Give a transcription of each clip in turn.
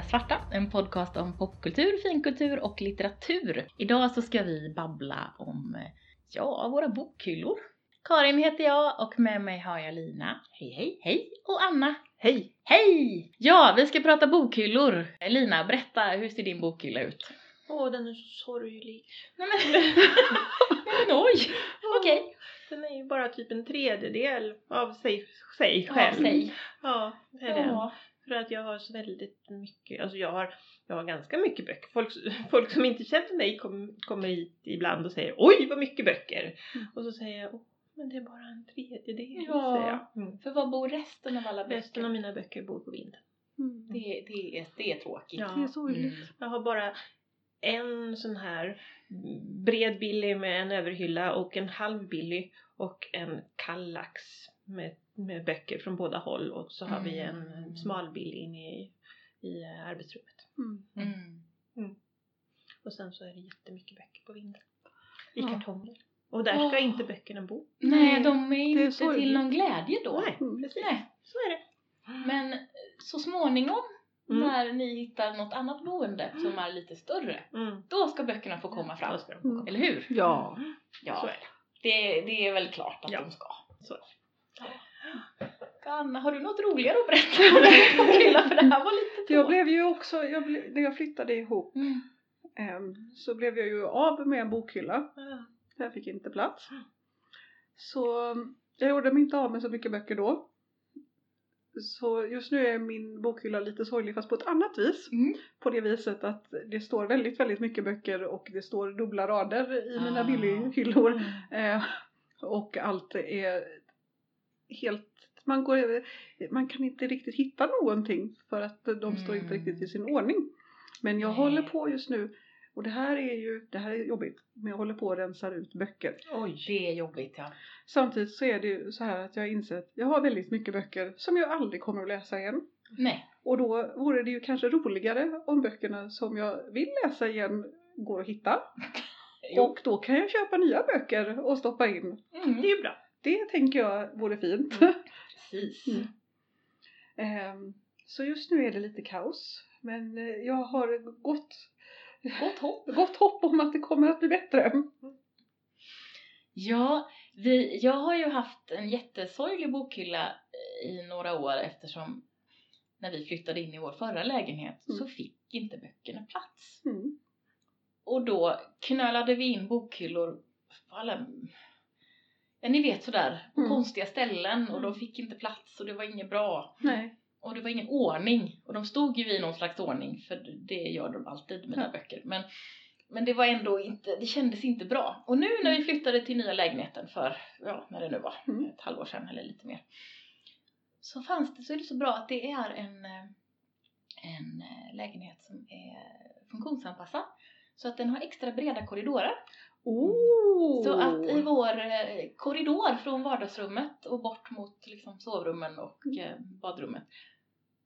Lilla Svarta, en podcast om popkultur, finkultur och litteratur. Idag så ska vi babbla om, eh, ja, våra bokhyllor. Karin heter jag och med mig har jag Lina. Hej hej! Hej! Och Anna. Hej! Hej! Ja, vi ska prata bokhyllor. Lina, berätta, hur ser din bokhylla ut? Åh, den är så sorglig. Nej men, men oj! Okej. Den är ju bara typ en tredjedel av sig, sig Ja, själv. säg. Ja, det är den. För att jag har så väldigt mycket, alltså jag har, jag har ganska mycket böcker. Folk, folk som inte känner mig kom, kommer hit ibland och säger oj vad mycket böcker. Mm. Och så säger jag, men det är bara en tredjedel. Ja. Säger jag. Mm. För var bor resten av alla böcker? Resten av mina böcker bor på vinden. Det, det, är, det är tråkigt. Ja. Det är sorgligt. Mm. Jag har bara en sån här bred Billy med en överhylla och en halv Billy och en kallax med, med böcker från båda håll och så har vi en Mm. smal Billy inne i, i eh, arbetsrummet. Mm. Mm. Och sen så är det jättemycket böcker på vinden. I Ja. kartonger. Och där ska Åh. inte böckerna bo. Nej, de är är inte till sorgligt. någon glädje då. Nej, Mm. precis. Nej. Så är det. Men så småningom Mm. när ni hittar något annat boende som är lite större, Mm. då ska böckerna få komma fram. Komma. Eller hur? Ja. Så Ja, är det. det, det är väl klart att Ja. de ska. Så. Anna, har du något roligare att berätta om bokhylla? För det här var lite Jag tråkigt. blev ju också, jag ble, när jag flyttade ihop Mm. em, så blev jag ju av med en bokhylla. Ja. Jag fick inte plats. Så jag gjorde mig inte av med så mycket böcker då. Så just nu är min bokhylla lite sorglig fast på ett annat vis. Mm. På det viset att det står väldigt, väldigt mycket böcker och det står dubbla rader i mina Ah. billighyllor. Eh, och allt är helt, man, går, man kan inte riktigt hitta någonting för att de står inte Mm. riktigt i sin ordning. Men jag Nej. håller på just nu och det här är ju, det här är jobbigt, men jag håller på att rensa ut böcker. Oj. Det är jobbigt ja. Samtidigt så är det ju så här att jag insett att jag har väldigt mycket böcker som jag aldrig kommer att läsa igen. Nej. Och då vore det ju kanske roligare om böckerna som jag vill läsa igen går att hitta. Och då kan jag köpa nya böcker och stoppa in. Mm. Det är ju bra. Det tänker jag vore fint. Precis. Mm. Ehm, så just nu är det lite kaos. Men eh, jag har gott, Gott hopp. gott hopp om att det kommer att bli bättre. Ja, vi, jag har ju haft en jättesorglig bokhylla eh, i några år eftersom när vi flyttade in i vår förra lägenhet Mm. så fick inte böckerna plats. Mm. Och då knölade vi in bokhyllor på alla, ni vet sådär, på Mm. konstiga ställen och de Mm. fick inte plats och det var inget bra. Nej. Och det var ingen ordning. Och de stod ju i någon slags ordning, för det gör de alltid, mina Ja. böcker. Men, men det var ändå inte, det kändes inte bra. Och nu när vi flyttade till nya lägenheten för, ja, när det nu var, Mm. ett halvår sedan eller lite mer. Så fanns det, så är det så bra att det är en, eh, en eh, lägenhet som är funktionsanpassad. Så att den har extra breda korridorer. Oh. Så att i vår eh, korridor från vardagsrummet och bort mot liksom, sovrummen och eh, badrummet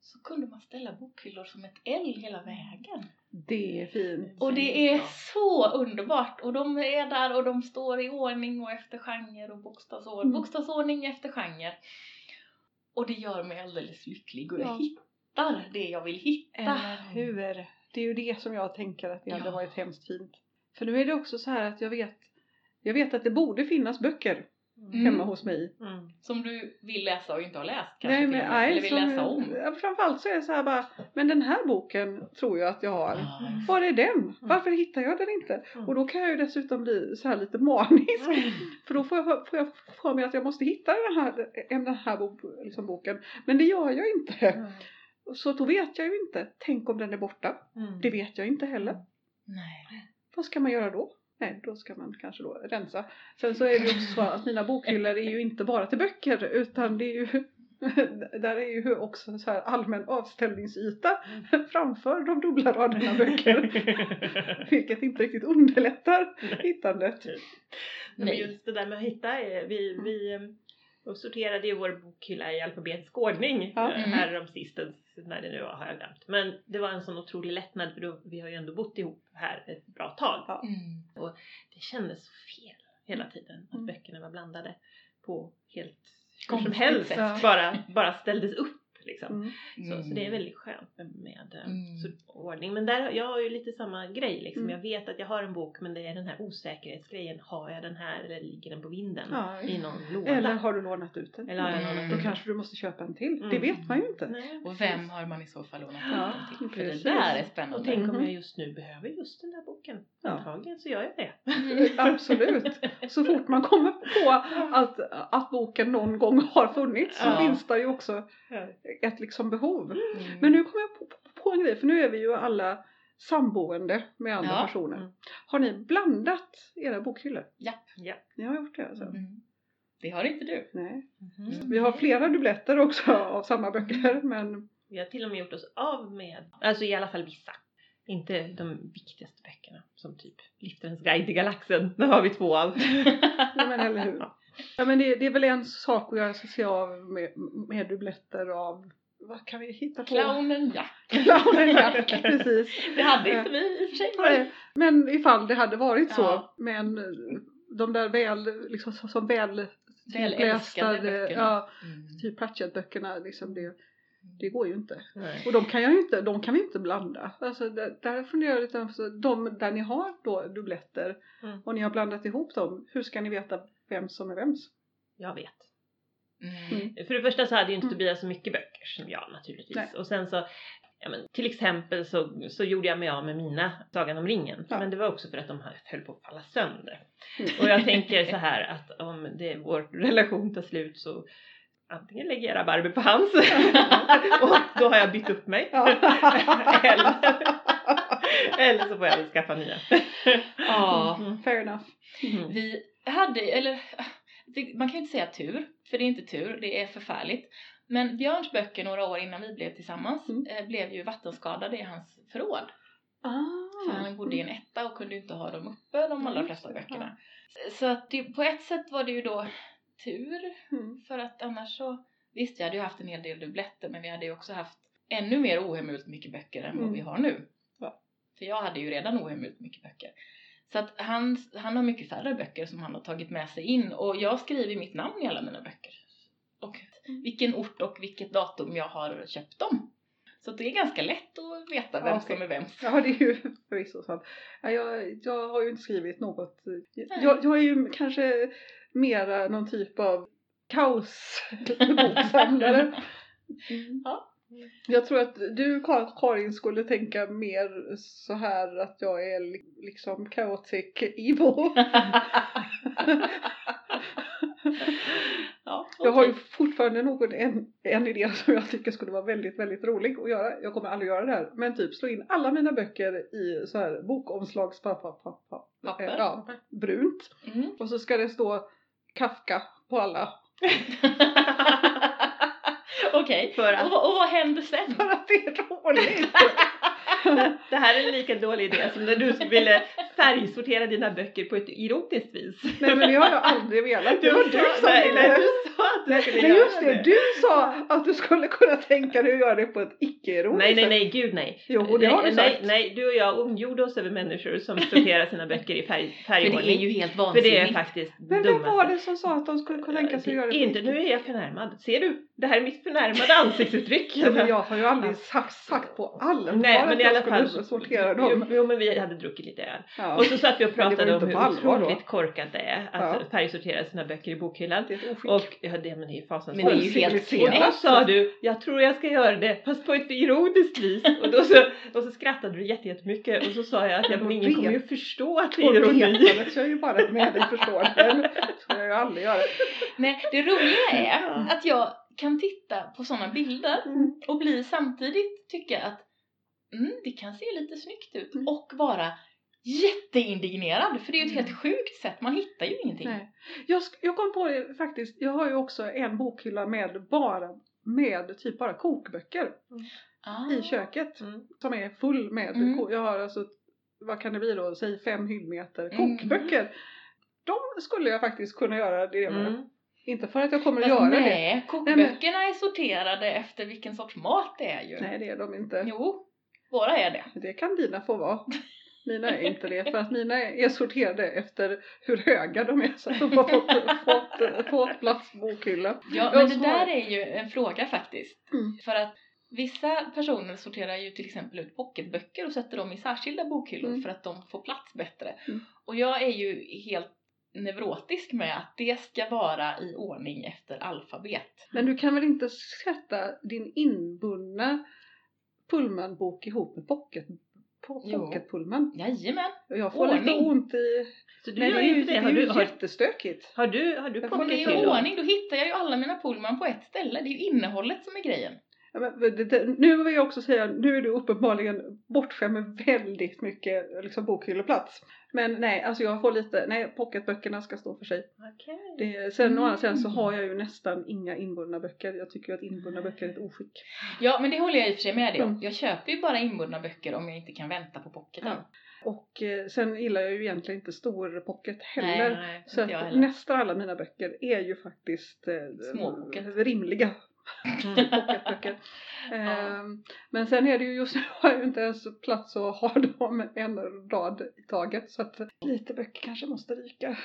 så kunde man ställa bokhyllor som ett L hela vägen. Det är fint. Och det är så underbart! Och de är där och de står i ordning och efter genre och bokstavsordning, Mm. bokstavsordning efter genre. Och det gör mig alldeles lycklig och jag Ja. hittar det jag vill hitta. Eller hur? Det är ju det som jag tänker att det hade Ja. varit hemskt fint. För nu är det också så här att jag vet jag vet att det borde finnas böcker Mm. hemma hos mig. Mm. Som du vill läsa och inte har läst kanske Nej, till men, med, nej, eller vill som, läsa om. ja, Framförallt så är det så här bara, men den här boken tror jag att jag har. Ja, Var är den? Varför hittar jag den inte? Mm. Och då kan jag ju dessutom bli så här lite manisk. Mm. För då får jag, får jag för mig att jag måste hitta den här, den här bok, liksom boken. Men det gör jag inte. Mm. Så då vet jag ju inte. Tänk om den är borta. Mm. Det vet jag inte heller. Nej. Vad ska man göra då? Nej, då ska man kanske då rensa. Sen så är det ju också så att mina bokhyllor är ju inte bara till böcker utan det är ju där är ju också så här allmän avställningsyta framför de dubbla raderna böcker. Vilket inte riktigt underlättar hittandet. Men Nej. just det där med att hitta, är- vi, vi eh, och sorterade ju vår bokhylla i alfabetisk ordning Ja. eh, Mm. här om sistens, när det nu var har jag glömt. Men det var en sån otrolig lättnad för då, vi har ju ändå bott ihop här ett bra tag. Ja. Mm. Det kändes så fel hela tiden att Mm. böckerna var blandade på helt hur som Konstigt helst bara, bara ställdes upp liksom. Mm. Så, så det är väldigt skönt med, med eh, Mm. så, ordning. Men där, jag har ju lite samma grej liksom. Mm. Jag vet att jag har en bok men det är den här osäkerhetsgrejen. Har jag den här eller ligger den på vinden Ja. i någon låda? Eller har du lånat ut den? Eller har jag Mm. lånat Då kanske du måste köpa en till. Mm. Det vet man ju inte. Nej, Och vem har man i så fall lånat Ja, ut den till? För det där är Och spännande. tänk om jag just nu behöver just den där boken. Ja. Antagligen så gör jag det. Absolut. Så fort man kommer på att, att boken någon gång har funnits så Ja. finns det ju också. Ett liksom behov. Mm. Men nu kommer jag på, på, på en grej, för nu är vi ju alla samboende med andra Ja. personer. Mm. Har ni blandat era bokhyllor? Japp. Ja. Ni har gjort det alltså? Mm. Det har inte du. Nej. Mhm. Vi har flera dubbletter också av samma böcker men Vi har till och med gjort oss av med, alltså i alla fall vissa. Inte de viktigaste böckerna som typ Liftarens guide till galaxen. Där har vi två av. Ja men eller hur. Ja men det, det är väl en sak att göra sig av med, med dubbletter av vad kan vi hitta på? Clownen Jack. Clownen Jack, precis. Det hade inte vi i och för sig. Men ifall det hade varit så. Ja. Men eh, de där väl, liksom så- som väl Välälskade lästa, böckerna. ja, Mm. typ Pratchett-böckerna, liksom det, det går ju inte. Nej. Och de kan, jag inte, de kan vi inte blanda. Alltså där, där funderar jag lite, de där ni har då dubbletter Mm. och ni har blandat ihop dem, hur ska ni veta vem som är vems? Jag vet. Mm. Mm. För det första så hade ju inte Mm. Tobias så mycket böcker som jag naturligtvis. Nej. Och sen så, ja men till exempel så, så gjorde jag mig av med mina Sagan om ringen. Ja. Men det var också för att de höll på att falla sönder. Mm. Och jag tänker så här att om det, vår relation tar slut så antingen lägger jag rabarber på hans och då har jag bytt upp mig. eller, eller så får jag skaffa nya. Ja. Mm. Fair enough. Mm. Vi hade, eller man kan ju inte säga tur, för det är inte tur, det är förfärligt. Men Björns böcker några år innan vi blev tillsammans Mm. eh, blev ju vattenskadade i hans förråd. Ah. För han bodde i en etta och kunde inte ha dem uppe, de allra flesta böckerna. Så att det, på ett sätt var det ju då tur, Mm. för att annars så, visst jag hade ju haft en hel del dubbletter men vi hade ju också haft ännu mer ohemult mycket böcker än vad Mm. vi har nu. Ja. För jag hade ju redan ohemult mycket böcker. Så att han, han har mycket färre böcker som han har tagit med sig in och jag skriver mitt namn i alla mina böcker. Och Mm. vilken ort och vilket datum jag har köpt dem. Så det är ganska lätt att veta vem Ja, som är vem. Ja det är ju förvisso sant. Ja, jag, jag har ju inte skrivit något. Jag, jag är ju kanske mera någon typ av kaosboksamlare. Mm. Ja. Jag tror att du Kar- Karin skulle tänka mer så här att jag är li- liksom chaotic evil. ja, Jag har ju fortfarande någon, en, en idé som jag tycker skulle vara väldigt, väldigt rolig att göra. Jag kommer aldrig göra det här. Men typ slå in alla mina böcker i så här bokomslagspapper. Papper? Eh, Ja, brunt. Mm. Och så ska det stå Kafka på alla. Okej, att- och, vad- och vad händer sen? För att det är roligt! Det här är en lika dålig idé som när du ville färgsortera dina böcker på ett erotiskt vis. Nej men det har jag aldrig velat. Det var du som nej, ville. nej, du sa att du Nej, skulle nej göra just det, du sa att du skulle kunna tänka dig att göra det på ett icke-ironiskt Nej, nej, sätt. nej, gud nej. Jo, det har du nej, sagt. nej, nej, du och jag ondgjorde oss över människor som sorterar sina böcker i färg, För det är färgordning. ju helt För vansinnigt. det är faktiskt Men vem dummaste. var det som sa att de skulle kunna tänka sig att göra det Inte, nu är jag förnärmad. Ser du? Det här är mitt förnärmade ansiktsuttryck. Ja, men jag har ju aldrig sagt, sagt på allvar Nej, men i jag alla skulle fall. sortera dem. jo, men vi hade druckit lite öl. Ja. Och så satt vi och pratade om hur otroligt korkat det är att Ja. färgsortera sina böcker i bokhyllan. Det är ett oskick. Och ja, det, men det är ju Men det är ju helt Och Civiliserat. då sa du, jag tror jag ska göra det fast på ett ironiskt vis. Och, då så, och så skrattade du jätte- jättemycket och så sa jag att ja, men ingen kommer ju förstå att det är Och ironi. så är ju bara ett medelförstående. Det ska jag ju aldrig göra. Nej, det roliga är att jag kan titta på sådana bilder Mm. och bli samtidigt tycka att mm, det kan se lite snyggt ut Mm. och vara jätteindignerad för det är ju ett helt sjukt sätt, man hittar ju ingenting. Nej. Jag, jag kom på det faktiskt, jag har ju också en bokhylla med bara med typ bara kokböcker Ah. i köket. Mm. Som är full med, Mm. jag har alltså, vad kan det bli då, säg fem hyllmeter Mm. kokböcker. De skulle jag faktiskt kunna göra det med. Mm. Inte för att jag kommer att Fast göra det. nej, kokböckerna är sorterade efter vilken sorts mat det är ju. Nej det är de inte. Jo, våra är det. Det kan dina få vara. Mina är inte det för att mina är sorterade efter hur höga de är så att de har fått, fått, fått plats på bokhylla. Ja, men det där är ju en fråga faktiskt. Mm. För att vissa personer sorterar ju till exempel ut pocketböcker och sätter dem i särskilda bokhyllor Mm. för att de får plats bättre. Mm. Och jag är ju helt neurotisk med att det ska vara i ordning efter alfabet. Men du kan väl inte sätta din inbundna Pullman-bok ihop med pocket, pocket-Pullman? Jajamän! Jag får lite Ordning. ont i... Så du Nej, gör det är ju, inte det det? är Har ju du, har, jättestökigt. har du, har du får Men det är lite ju till. ordning, då hittar jag ju alla mina Pullman på ett ställe. Det är ju innehållet som är grejen. Ja, men det, nu vill jag också säga, nu är du uppenbarligen bortskämd med väldigt mycket liksom, bokhylleplats. Men nej, alltså jag får lite, nej pocketböckerna ska stå för sig. Okej. Det, sen å andra sidan så Mm. har jag ju nästan inga inbundna böcker. Jag tycker att inbundna böcker är ett oskick. Ja, men det håller jag i och för sig med dig om. Mm. Jag köper ju bara inbundna böcker om jag inte kan vänta på pocketen. Ja. Och eh, sen gillar jag ju egentligen inte stor pocket heller. Nej, nej, så att heller. nästan alla mina böcker är ju faktiskt eh, rimliga Mm. pocketböcker. Ja. Ehm, Men sen är det ju just nu har jag ju inte ens plats att ha dem en rad i taget så att lite böcker kanske måste ryka.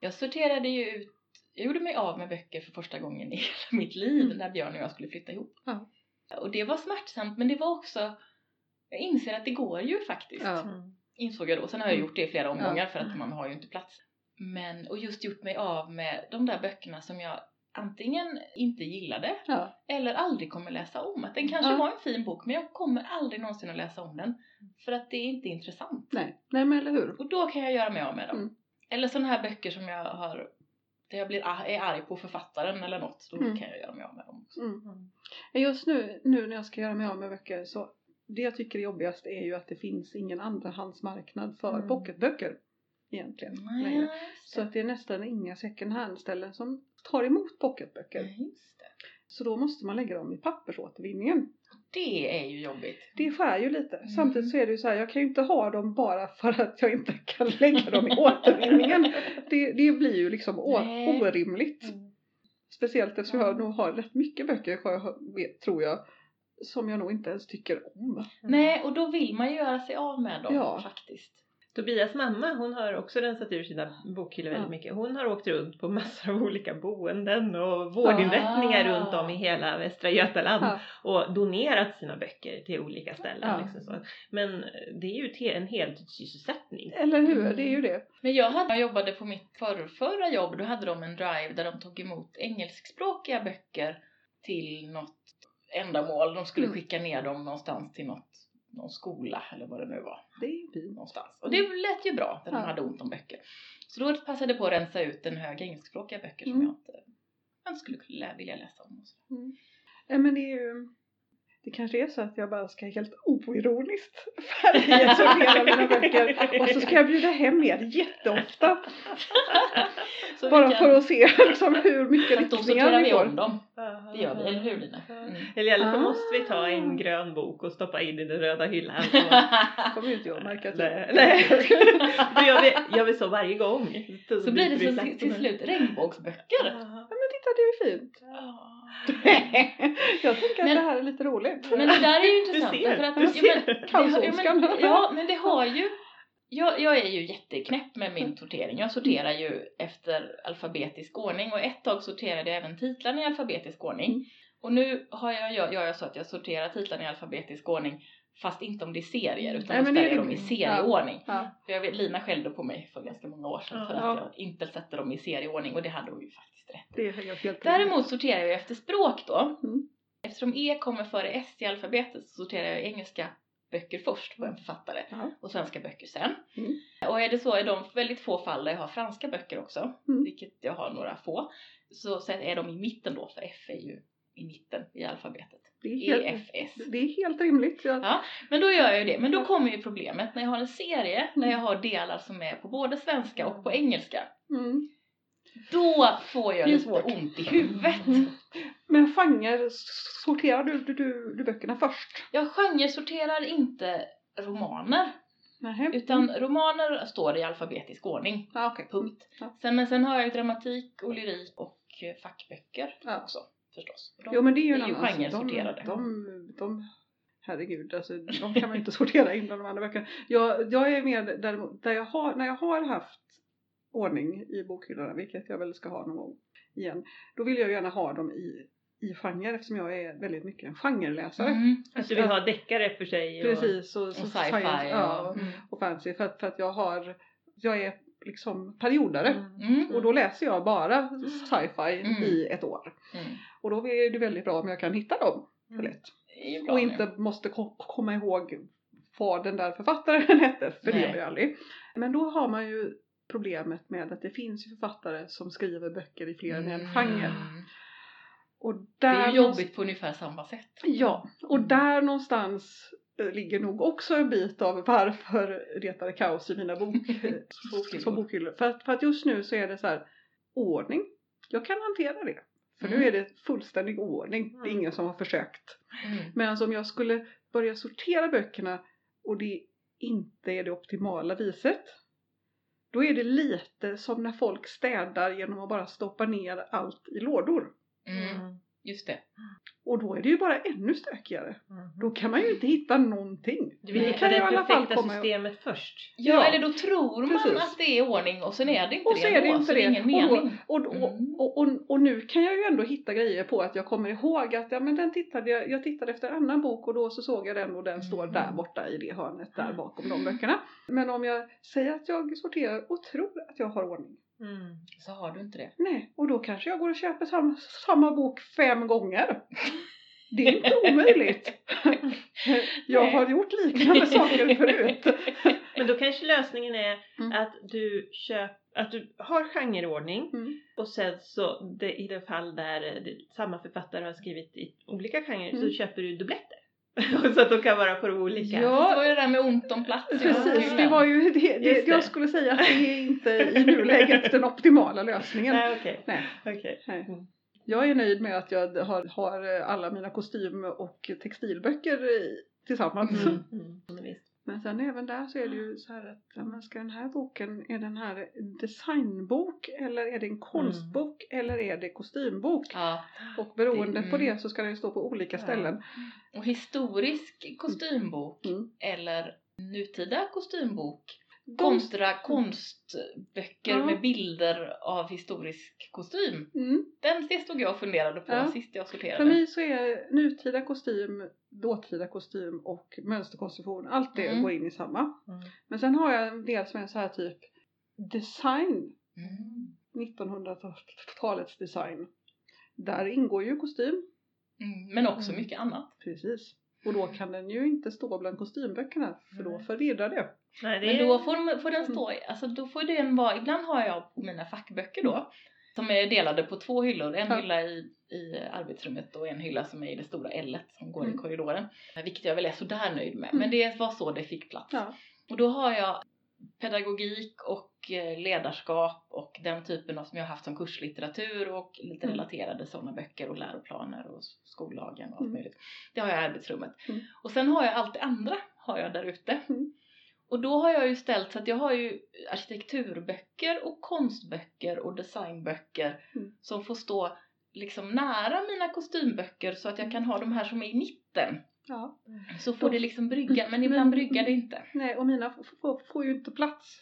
Jag sorterade ju ut, jag gjorde mig av med böcker för första gången i hela mitt liv Mm. när Björn och jag skulle flytta ihop. Ja. Och det var smärtsamt men det var också, jag inser att det går ju faktiskt. Ja. Mm. Insåg jag då. Sen har jag Mm. gjort det i flera omgångar Ja. för att man har ju inte plats. Men, och just gjort mig av med de där böckerna som jag antingen inte gillade Ja. eller aldrig kommer läsa om. Att den kanske Ja. var en fin bok men jag kommer aldrig någonsin att läsa om den. För att det är inte intressant. Nej. Nej men eller hur. Och då kan jag göra mig av med dem. Mm. Eller sådana här böcker som jag har där jag blir är arg på författaren eller något. Då Mm. kan jag göra mig av med dem också. Mm. Mm. Just nu, nu när jag ska göra mig av med böcker så det jag tycker är jobbigast är ju att det finns ingen andrahandsmarknad för Mm. pocketböcker egentligen. Nej, Så det. att det är nästan inga second hand-ställen som tar emot pocketböcker. Det. Så då måste man lägga dem i pappersåtervinningen. Det är ju jobbigt. Det skär ju lite. Mm. Samtidigt så är det ju så här, jag kan ju inte ha dem bara för att jag inte kan lägga dem i återvinningen. Det, det blir ju liksom Nej. orimligt. Mm. Speciellt eftersom jag Mm. nog har rätt mycket böcker, tror jag, som jag nog inte ens tycker om. Nej, och då vill man ju göra sig av med dem Ja. faktiskt. Tobias mamma hon har också rensat ur sina bokhyllor väldigt Ja. mycket. Hon har åkt runt på massor av olika boenden och vårdinrättningar Ah. runt om i hela Västra Götaland Ja. och donerat sina böcker till olika ställen. Ja. Liksom så. Men det är ju en heltidssysselsättning. Eller hur, det är ju det. Men jag, hade, jag jobbade på mitt förra, förra jobb, då hade de en drive där de tog emot engelskspråkiga böcker till något ändamål. De skulle Mm. skicka ner dem någonstans till något, någon skola eller vad det nu var. Det är ju fint. någonstans. Och det lät ju bra när de Ja. hade ont om böcker. Så då passade jag på att rensa ut en hög engelskspråkiga böcker som Mm. jag inte, jag inte skulle lä- vilja läsa om. Och så. Mm. Ja, men det är ju... Det kanske är så att jag bara ska helt oironiskt färdigsortera mina böcker och så ska jag bjuda hem er jätteofta. Bara kan, för att se liksom, hur mycket fast då lyckningar sorterar vi får. om dem. Det gör vi, eller hur Lina? Mm. Eller i alla fall Ah. måste vi ta en grön bok och stoppa in i den röda hyllan. Och... kommer ju inte jag märka till. Nej, nej. Då gör vi, gör vi så varje gång. Så blir det så till, till slut regnbågsböcker. Ja. Ja, men titta det är ju fint. jag tänker att Men- det här är lite roligt. Men det där är ju Du intressant. ser, för att, du ja, ser. men, det, ja, men, ja men det har ju jag, jag är ju jätteknäpp med min sortering. Jag sorterar ju efter alfabetisk ordning och ett tag sorterade jag även titlarna i alfabetisk ordning. Mm. Och nu har jag, gör gör jag så att jag sorterar titlarna i alfabetisk ordning fast inte om det är serier utan det ställer jag dem i serieordning. Ja. För jag vet, Lina skällde på mig för ganska många år sedan för Ja. att jag inte sätter dem i serieordning och det hade hon ju faktiskt rätt. Det helt Däremot sorterar jag efter språk då. Mm. Eftersom E kommer före S i alfabetet så sorterar jag engelska böcker först på en författare Ja. och svenska böcker sen. Mm. Och är det så i de väldigt få fall där jag har franska böcker också, Mm. vilket jag har några få, så är de i mitten då för F är ju i mitten i alfabetet. Det är E, helt, F, S. det är helt rimligt. Ja. Ja. Men då gör jag ju det. Men då kommer ju problemet när jag har en serie där jag har delar som är på både svenska och på engelska. Mm. Då får jag lite svårt. ont i huvudet. Mm. Men genre, sorterar du, du, du, du böckerna först? Jag genresorterar inte romaner. Nähä. Utan romaner står i alfabetisk ordning. Ja, okej. Punkt. Ja. Sen, men sen har jag ju dramatik och lyrik och eh, fackböcker Ja. också förstås. De, Jo men det är ju en annan genresorterade. De, de, de herregud, alltså, de kan man ju inte sortera in bland de andra böckerna. Jag, jag är mer däremot, där jag har, när jag har haft ordning i bokhyllorna, vilket jag väl ska ha någon gång igen, då vill jag gärna ha dem i, i genre eftersom jag är väldigt mycket en genreläsare. Mm. Att du vill ha deckare för sig. Och... Precis, och, Och så sci-fi science, ja, och... Mm. och fantasy för att, för att jag har, jag är liksom periodare. Mm. Mm. Och då läser jag bara sci-fi Mm. i ett år. Mm. Och då är det väldigt bra om jag kan hitta dem Mm. lätt. Det bra Och nu. inte måste ko- komma ihåg vad den där författaren hette, för det Nej. gör jag aldrig. Men då har man ju problemet med att det finns ju författare som skriver böcker i fler än en genre. Mm. Och Det där är ju jobbigt på ungefär samma sätt. Ja, och Mm. där någonstans eh, ligger nog också en bit av varför retade kaos i mina bok, som bokhyllor. För att, för att just nu så är det så här, ordning, jag kan hantera det. För nu Mm. är det fullständig ordning, det är Mm. ingen som har försökt. Mm. Men om jag skulle börja sortera böckerna och det inte är det optimala viset, då är det lite som när folk städar genom att bara stoppa ner allt i lådor. Mm. Just det. Och då är det ju bara ännu stökigare. Mm. Då kan man ju inte hitta någonting. Du vill hitta det perfekta systemet först. Ja, Ja, eller då tror man precis. att det är ordning och sen är det inte Och det så är det ändå, inte så det är ingen Och då- mening. Och, Mm. och, och, och, och nu kan jag ju ändå hitta grejer på att jag kommer ihåg att ja, men den tittade jag, jag tittade efter en annan bok och då så såg jag den och den står Mm. där borta i det hörnet där Mm. bakom de böckerna. Men om jag säger att jag sorterar och tror att jag har ordning. Mm. Så har du inte det. Nej, och då kanske jag går och köper samma, samma bok fem gånger. Det är inte omöjligt. jag har gjort liknande saker förut. Men då kanske lösningen är Mm. att du köp, att du har genreordning Mm. och sen så det, i det fall där det, samma författare har skrivit i olika genrer så Mm. köper du dubbletter. så att de kan vara på de olika. Ja. Det var ju det där med ont om plats. Precis, Ja. det var ju det, det, det. jag skulle säga att det är inte i nuläget den optimala lösningen. Nej okej. Nej. Okej. Nej. Mm. Jag är nöjd med att jag har, har alla mina kostym och textilböcker i- tillsammans. Mm. Mm. Mm. Men sen även där så är det ju så här att, men ska den här boken, är den här designbok eller är det en konstbok eller är det kostymbok? Ja. Och beroende Det- på mm. det så ska den stå på olika Ja. ställen. Och historisk kostymbok Mm. eller nutida kostymbok De, kontra konstböcker Ja. med bilder av historisk kostym. mm, Den det stod jag och funderade på Ja. sist jag för sorterade. mig så är nutida kostym, dåtida kostym och mönsterkonstruktion, allt det Mm. går in i samma. Mm. Men sen har jag en del som är så här typ design Mm. 1900-talets design. Där ingår ju kostym. Mm. Men också Mm. mycket annat. Precis. Och då kan den ju inte stå bland kostymböckerna för då förvirrar det. Nej, det Men då får, får den stå, i- alltså då får den vara, ibland har jag på mina fackböcker då, som är delade på två hyllor, en Ja. hylla i, i arbetsrummet och en hylla som är i det stora L som går i Mm. korridoren. Vilket jag väl är sådär nöjd med, Mm. men det var så det fick plats. Ja. Och då har jag pedagogik och eh, ledarskap och den typen av som jag har haft som kurslitteratur och lite Mm. relaterade sådana böcker och läroplaner och skollagen och allt Mm. möjligt. Det har jag i arbetsrummet. Mm. Och sen har jag allt det andra har jag där ute. Mm. Och då har jag ju ställt så att jag har ju arkitekturböcker och konstböcker och designböcker Mm. som får stå liksom nära mina kostymböcker så att jag kan ha de här som är i mitten. ja. Så får det liksom brygga, men ibland bryggar det inte. Nej, och mina får ju inte plats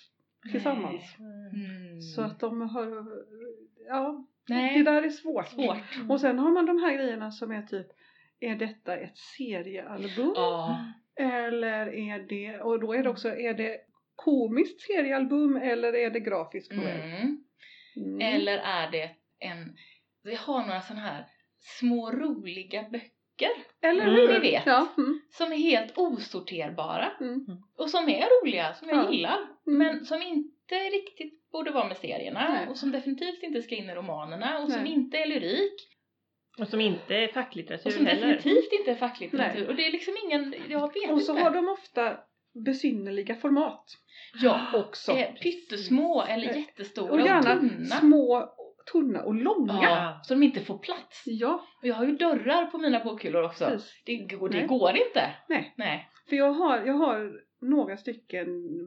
tillsammans. Mm. Så att de har, ja, Nej, det där är svårt. svårt. Och sen har man de här grejerna som är typ, är detta ett seriealbum? Ja. Eller är det, och då är det också, är det komiskt seriealbum eller är det grafisk novell? Mm. Mm. Eller är det en, vi har några sådana här små roliga böcker eller Mm. hur? Ni vet. Ja. Mm. som är helt osorterbara Mm. och som är roliga, som jag Ja. gillar, Mm. men som inte riktigt borde vara med serierna Nej. och som definitivt inte ska in i romanerna och som Nej. inte är lyrik Och som inte är facklitteratur och som heller. definitivt inte är facklitteratur Nej. och det är liksom ingen, jag vet Och så inte. har de ofta besynnerliga format ja, också. eh, pyttesmå eller Eh, jättestora och gärna tunna. små, tunna och långa. Ja, så de inte får plats. Ja, Och jag har ju dörrar på mina bokhyllor också. precis. Det, går- det Nej. går inte. Nej. Nej. För jag har, jag har några stycken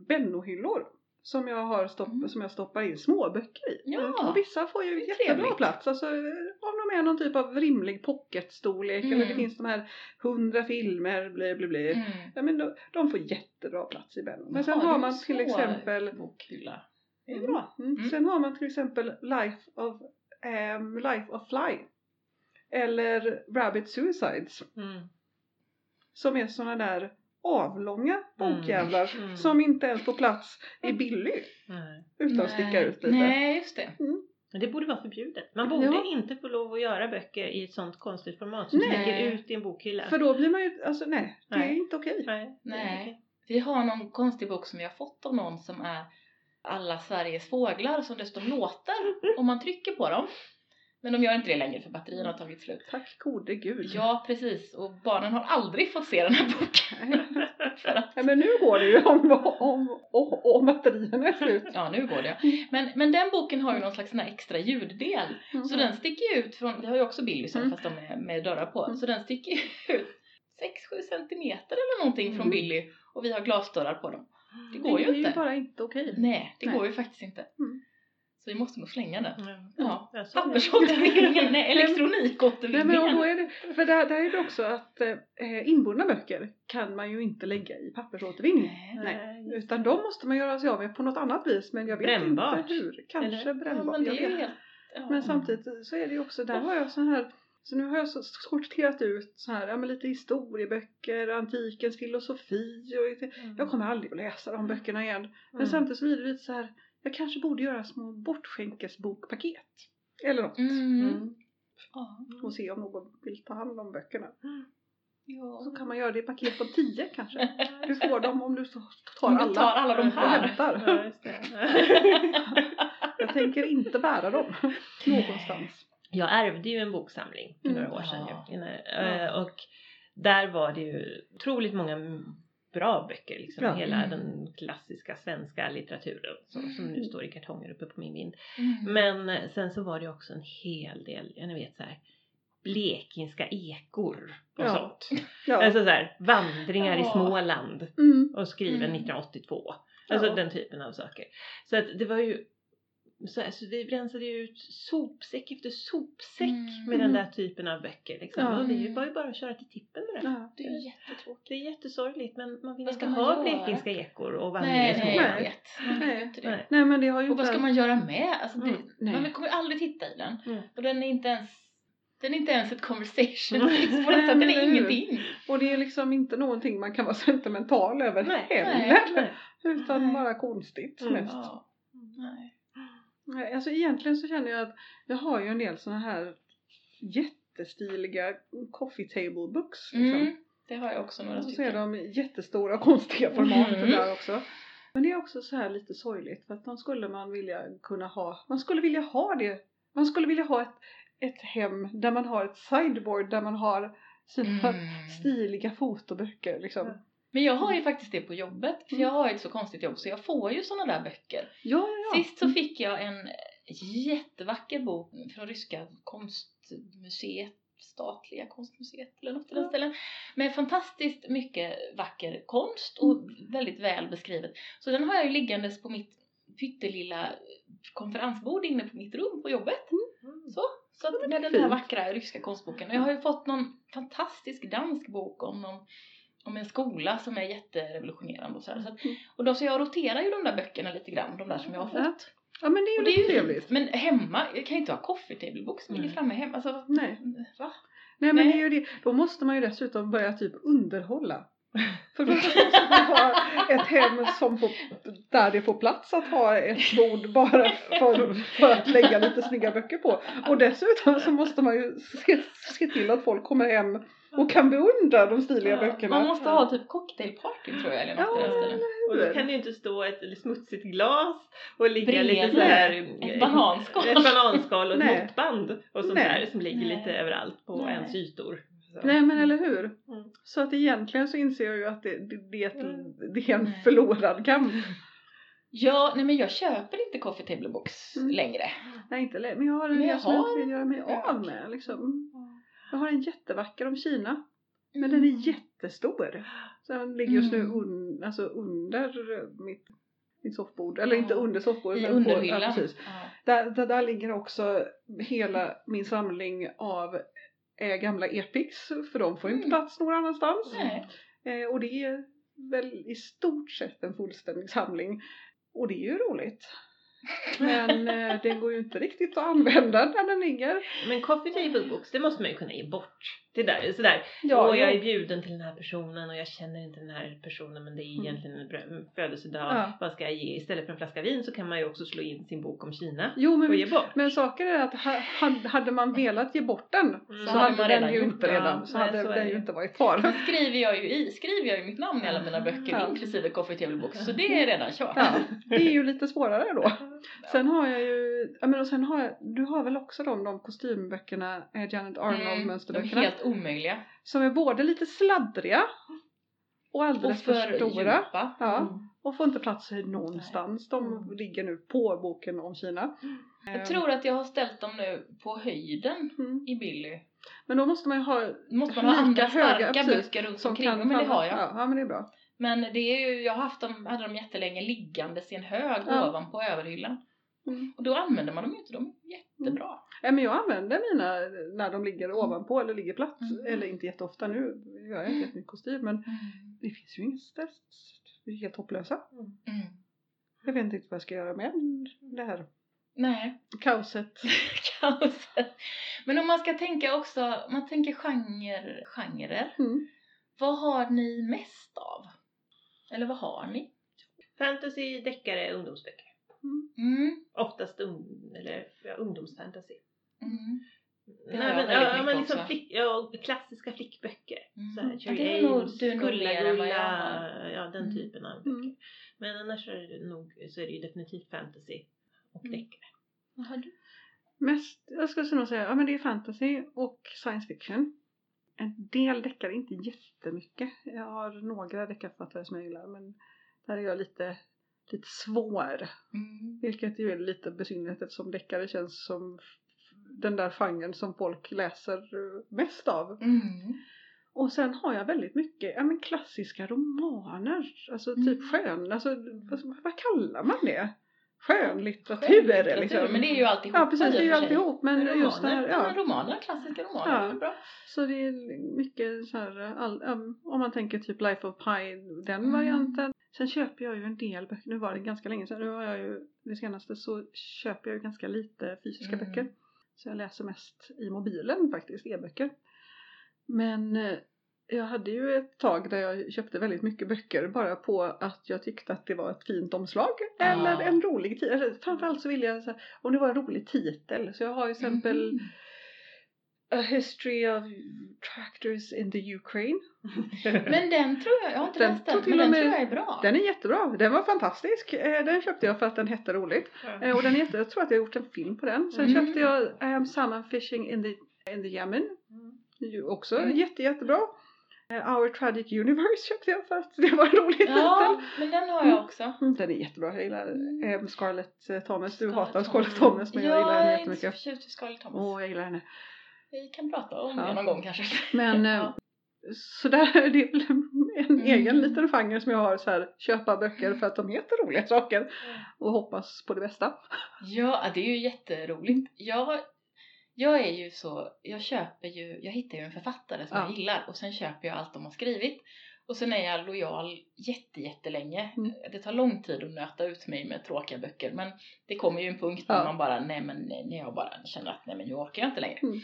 Benno-hyllor som jag, har stopp, Mm. som jag stoppar in småböcker i. Ja. Och vissa får ju jättebra trevligt. plats, alltså någon de är någon typ av rimlig pocketstorlek eller det Mm. finns de här hundra filmer, bli bli bli. Mm. Ja, men de, de får jättebra plats i bällen. Men sen Har man till exempel bokhylla. Är bra. Mm. Mm. Sen har man till exempel Life of, ehm, Life of Fly. Eller Rabbit Suicides. Mm. Som är såna där avlånga bokjävlar Mm. som inte ens får plats i Billy. Nej. Utan att sticka ut lite. Nej, just det. Men det borde vara förbjudet. Man borde Ja. inte få lov att göra böcker i ett sånt konstigt format som Nej. sticker ut i en bokhylla. För då blir man ju, alltså nej, det är inte okej. Nej. Nej. Vi har någon konstig bok som vi har fått av någon som är alla Sveriges fåglar som det står låtar om man trycker på dem. Men de gör inte det längre för batterierna har tagit slut. Tack gode gud. Ja, precis. Och barnen har aldrig fått se den här boken. För att, Ja, men nu går det ju om, om, om, om batterierna är slut. ja, nu går det. Men, men den boken har ju någon slags extra ljuddel. Så den sticker ju ut från, vi har ju också Billys Mm. fast de är med dörrar på. Mm. Så den sticker ju ut 6-7 centimeter eller någonting från Mm. Billy. Och vi har glasdörrar på dem. Det Det går ju är ju inte. bara inte okej. Nej, det Nej. går ju faktiskt inte. Mm. Så vi måste nog slänga den. Ja. Ja. Ja, så är det. Pappersåtervinning, nej Nej, elektronikåtervinning. men då är det, för där, där är det också att eh, inbundna böcker kan man ju inte lägga i pappersåtervinning. Nej. Nej, Utan de måste man göra sig av med på något annat vis men jag vet Brännbart. inte hur. Kanske Eller? Ja, brännbart. men det är helt... Ja. Men samtidigt så är det ju också, där har jag så här så nu har jag sorterat ut så här, ja men lite historieböcker, antikens filosofi och Mm. jag kommer aldrig att läsa de böckerna igen. Men Mm. samtidigt så blir det lite så här, jag kanske borde göra små bortskänkesbokpaket. Eller något. Mm. Mm. Och se om någon vill ta hand om böckerna. Ja. Så kan man göra det i paket på tio kanske. Du får dem om du tar Om du alla. tar alla de och här. hämtar. Ja, just det. Jag tänker inte bära dem någonstans. Jag ärvde ju en boksamling för Mm. några år sedan Ja. eh, och där var det ju otroligt många bra böcker. Liksom, Ja. Hela Mm. den klassiska svenska litteraturen så, som nu står i kartonger uppe på min vind. Mm. Men eh, sen så var det också en hel del, jag vet så här blekingska ekor och Ja. sånt. Ja. Alltså så här, vandringar i Ja. Småland Mm. och skriven Mm. 1982. Alltså Ja. den typen av saker. Så att det var ju så, alltså det rensade ju ut sopsäck efter sopsäck Mm. med den där typen av böcker. Liksom. Ja. Och det var ju bara att köra till tippen med det. Ja. Det är jättetråkigt. Det är jättesorgligt men man vill Vad inte ha blekingska ekor och vandringar Nej, i nej, Nej. det. Nej. Nej men det har ju Och vad ska man göra med? Alltså, det, nej. man kommer ju aldrig titta i den. Mm. Och den är inte ens den är inte ens ett conversation Mm. piece på något Nej, sätt. Den är ingenting. Och det är liksom inte någonting man kan vara sentimental över Nej, heller. Nej. Utan Nej. bara konstigt Mm. mest. Ja. Nej. Nej, Alltså egentligen så känner jag att jag har ju en del såna här jättestiliga coffee table books. Liksom. Mm, det har jag också några Och så är stycken. de jättestora och konstiga format Mm. där också. Men det är också så här lite sorgligt för att de skulle man vilja kunna ha, man skulle vilja ha det, man skulle vilja ha ett, ett hem där man har ett sideboard där man har sina Mm. stiliga fotoböcker liksom. Men jag har ju faktiskt det på jobbet. För Mm. jag har ju ett så konstigt jobb så jag får ju såna där böcker. Ja, ja, ja. Sist så fick jag en jättevacker bok från ryska konstmuseet, statliga konstmuseet eller något i den Ja. ställen. Med fantastiskt mycket vacker konst och Mm. väldigt väl beskrivet. Så den har jag ju liggandes på mitt pyttelilla konferensbord inne på mitt rum på jobbet. Mm. Så, så att med den här vackra ryska konstboken. Och jag har ju fått någon fantastisk dansk bok om någon om en skola som är jätterevolutionerande och så, här. så att, Mm. Och då, så jag roterar ju de där böckerna lite grann, de där som jag har fått. ja men det är ju lite trevligt. Men hemma, jag kan ju inte ha coffee table book som ligger framme hemma. Alltså, Nej. va? Nej men Nej. det är ju det. Då måste man ju dessutom börja typ underhålla. För det första måste man ha ett hem som får, där det får plats att ha ett bord bara för, för att lägga lite snygga böcker på. Och dessutom så måste man ju se, se till att folk kommer hem och kan beundra de stiliga Ja, böckerna. Man måste ha typ cocktailparty tror jag eller något Ja, i den stilen. Och då kan det ju inte stå ett smutsigt glas och ligga Bredvid lite så här ett bananskal. Ett bananskal och ett Nej. måttband och sånt Nej. där som ligger Nej. lite överallt på Nej. ens ytor. Så. Nej men eller hur? Mm. Så att egentligen så inser jag ju att det, det, det, Mm. det är en Nej. förlorad kamp. Ja, nej men jag köper inte coffee table books Mm. längre. Nej inte lätt, men jag har en del jag som jag vill göra mig av med liksom. Jag har en jättevacker om Kina. Men den är jättestor. Så den ligger just nu Mm. un, alltså under mitt, mitt soffbord. Eller inte under soffbordet I på, ja, underhyllan. precis. Där, där, där ligger också hela min samling av eh, gamla epics för de får inte Mm. plats någon annanstans. Eh, och det är väl i stort sett en fullständig samling. Och det är ju roligt. Men eh, den går ju inte riktigt att använda när den ligger. Men coffee table books, det måste man ju kunna ge bort. Det där, är sådär, Ja, Åh, jag är bjuden till den här personen och jag känner inte den här personen men det är Mm. egentligen en födelsedag. Ja. Vad ska jag ge? Istället för en flaska vin så kan man ju också slå in sin bok om Kina Jo men, och ge bort. men saken är att ha- ha- hade man velat ge bort den Mm. så Så hade den ju inte redan, Ja, så nej, hade så den ju inte varit kvar. Sen skriver jag ju i, skriver jag ju mitt namn i alla mina böcker Ja. inklusive Coffee Table Books så det är redan kört. Ja, det är ju lite svårare då. Sen har jag ju, men och sen har jag, du har väl också de, de kostymböckerna, eh, Janet Arnold Mm, de är mönsterböckerna. helt omöjliga. Som är både lite sladdriga och Och alldeles för, för stora. djupa. Ja, Mm. och får inte plats någonstans. De Mm. ligger nu på boken om Kina. Jag tror att jag har ställt dem nu på höjden Mm. i Billy. Men då måste man ju ha måste man ha andra höga, starka precis, böcker runt omkring men det har jag. Ja, ja men det är bra. Men det är ju, jag har haft dem, hade dem jättelänge liggandes i en hög Ja. ovanpå överhyllan. Mm. Och då använder man dem ju inte, de är jättebra. Ja, men jag använder mina när de ligger ovanpå eller ligger platt. Mm. Eller inte jätteofta nu, jag är inte jättemycket kostym men det finns ju inget stress. Vi är helt hopplösa. Mm. Jag vet inte riktigt vad jag ska göra med det här Nej, kaoset. kaoset. Men om man ska tänka också, man tänker genre, genrer. Mm. Vad har ni mest av? Eller vad har ni? Fantasy, deckare, ungdomsböcker. Mm. Oftast ung, eller, ja, ungdomsfantasy. Mm. Nej, men, ja, men liksom flick, ja, klassiska flickböcker. Så här, Mm. Ja, Cherry nog Ames, Gulla-Gulla, ja den Mm. typen av böcker. Mm. Men annars är det nog, så är det ju definitivt fantasy och Mm. deckare. Vad har du? Mest, jag skulle nog säga, ja men det är fantasy och science fiction. En del deckare, inte jättemycket. Jag har några deckarförfattare som jag gillar men där är jag lite, lite svår. Mm. Vilket ju är lite besynnerligt eftersom deckare känns som den där genren som folk läser eh, mest av. Mm. Och sen har jag väldigt mycket ja, men klassiska romaner. Alltså typ Mm. skön, alltså vad, vad kallar man det? Skönlitteratur, Skönlitteratur, liksom. Men det är ju alltihopa Ja precis, det är ju alltihop. Men Romaner. just det här, Ja, men romaner, klassiska romaner, Ja. det bra. Så det är mycket så här, all, um, om man tänker typ Life of Pi, den Mm. varianten. Sen köper jag ju en del böcker, nu var det ganska länge sedan, nu har jag ju det senaste så köper jag ju ganska lite fysiska Mm. böcker. Så jag läser mest i mobilen faktiskt, e-böcker. Men eh, jag hade ju ett tag där jag köpte väldigt mycket böcker bara på att jag tyckte att det var ett fint omslag eller en rolig titel. Framförallt så ville jag, så här, om det var en rolig titel, så jag har ju till exempel Mm. A History of Tractors in the Ukraine. Men den tror jag, jag har inte Den läst den, men den med- tror jag är bra. Den är jättebra, den var fantastisk. Eh, Den köpte jag för att den hette roligt. Eh, Och den är jätte, jag tror att jag har gjort en film på den. Sen Mm. köpte jag I am salmon fishing in the, in the Yemen. Mm. Också Mm. jätte, jättebra. Eh, Our Tragic Universe köpte jag för att det var en rolig Ja, titel. men den har jag också. Mm, Den är jättebra, jag gillar Mm. eh, Scarlett eh, Thomas. Du Scarlett hatar. Scarlett Thomas men jag gillar henne Jag är inte så jättemycket. förtjust i Scarlett Thomas. Åh, jag gillar henne. Vi kan prata om Ja. det någon gång kanske. Men Ja. så där är det väl en Mm. egen liten genre som jag har så här köpa böcker för att de heter roliga saker och hoppas på det bästa. Ja, det är ju jätteroligt. Jag, jag är ju så, jag köper ju, jag hittar ju en författare som Ja. jag gillar och sen köper jag allt de har skrivit. Och sen är jag lojal jätte, jättelänge. Mm. Det tar lång tid att nöta ut mig med tråkiga böcker men det kommer ju en punkt när Ja. man bara, nej men nej, när jag bara känner att nej men nu orkar jag inte längre. Mm.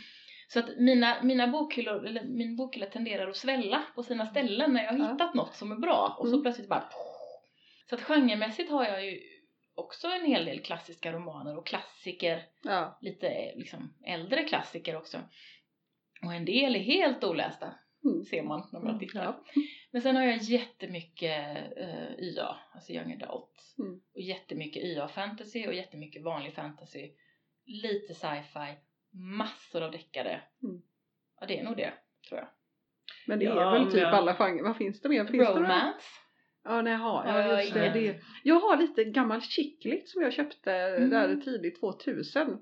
Så att mina, mina bokhyllor, eller min bokhylla tenderar att svälla på sina ställen när jag har Ja. hittat något som är bra och så Mm. plötsligt bara Så att genremässigt har jag ju också en hel del klassiska romaner och klassiker, Ja, lite liksom äldre klassiker också. Och en del är helt olästa, Mm. ser man när man tittar. ja. Men sen har jag jättemycket uh, YA, alltså young adult. Mm. Och jättemycket YA-fantasy och jättemycket vanlig fantasy. Lite sci-fi, massor av deckare. Mm. Ja, det är nog det, tror jag. Men det är Ja, väl typ jag- alla genrer. Vad finns det mer? Finns? Romance. Ja, nej, ja, Ja, ja, just det, det. Jag har lite gammal chicklit som jag köpte Mm. där tidigt 2000.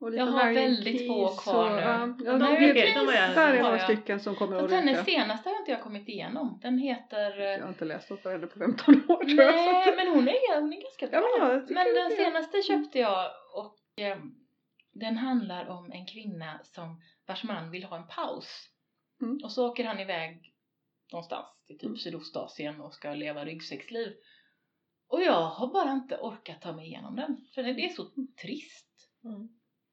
Och Jag har väldigt få kvar nu. ja, ja, De det- det- de jag- där är några jag. stycken som kommer att ryka. senaste har inte jag kommit igenom. Den heter... eh, Jag har inte läst något av henne på 15 år jag. Nej, att- men hon är, hon är ganska bra. Ja, men jag men den senaste köpte jag och eh, den handlar om en kvinna som vars man vill ha en paus. Mm. Och så åker han iväg någonstans till typ Mm. Sydostasien och ska leva ryggsäcksliv. Och jag har bara inte orkat ta mig igenom den. För det är så trist. Mm.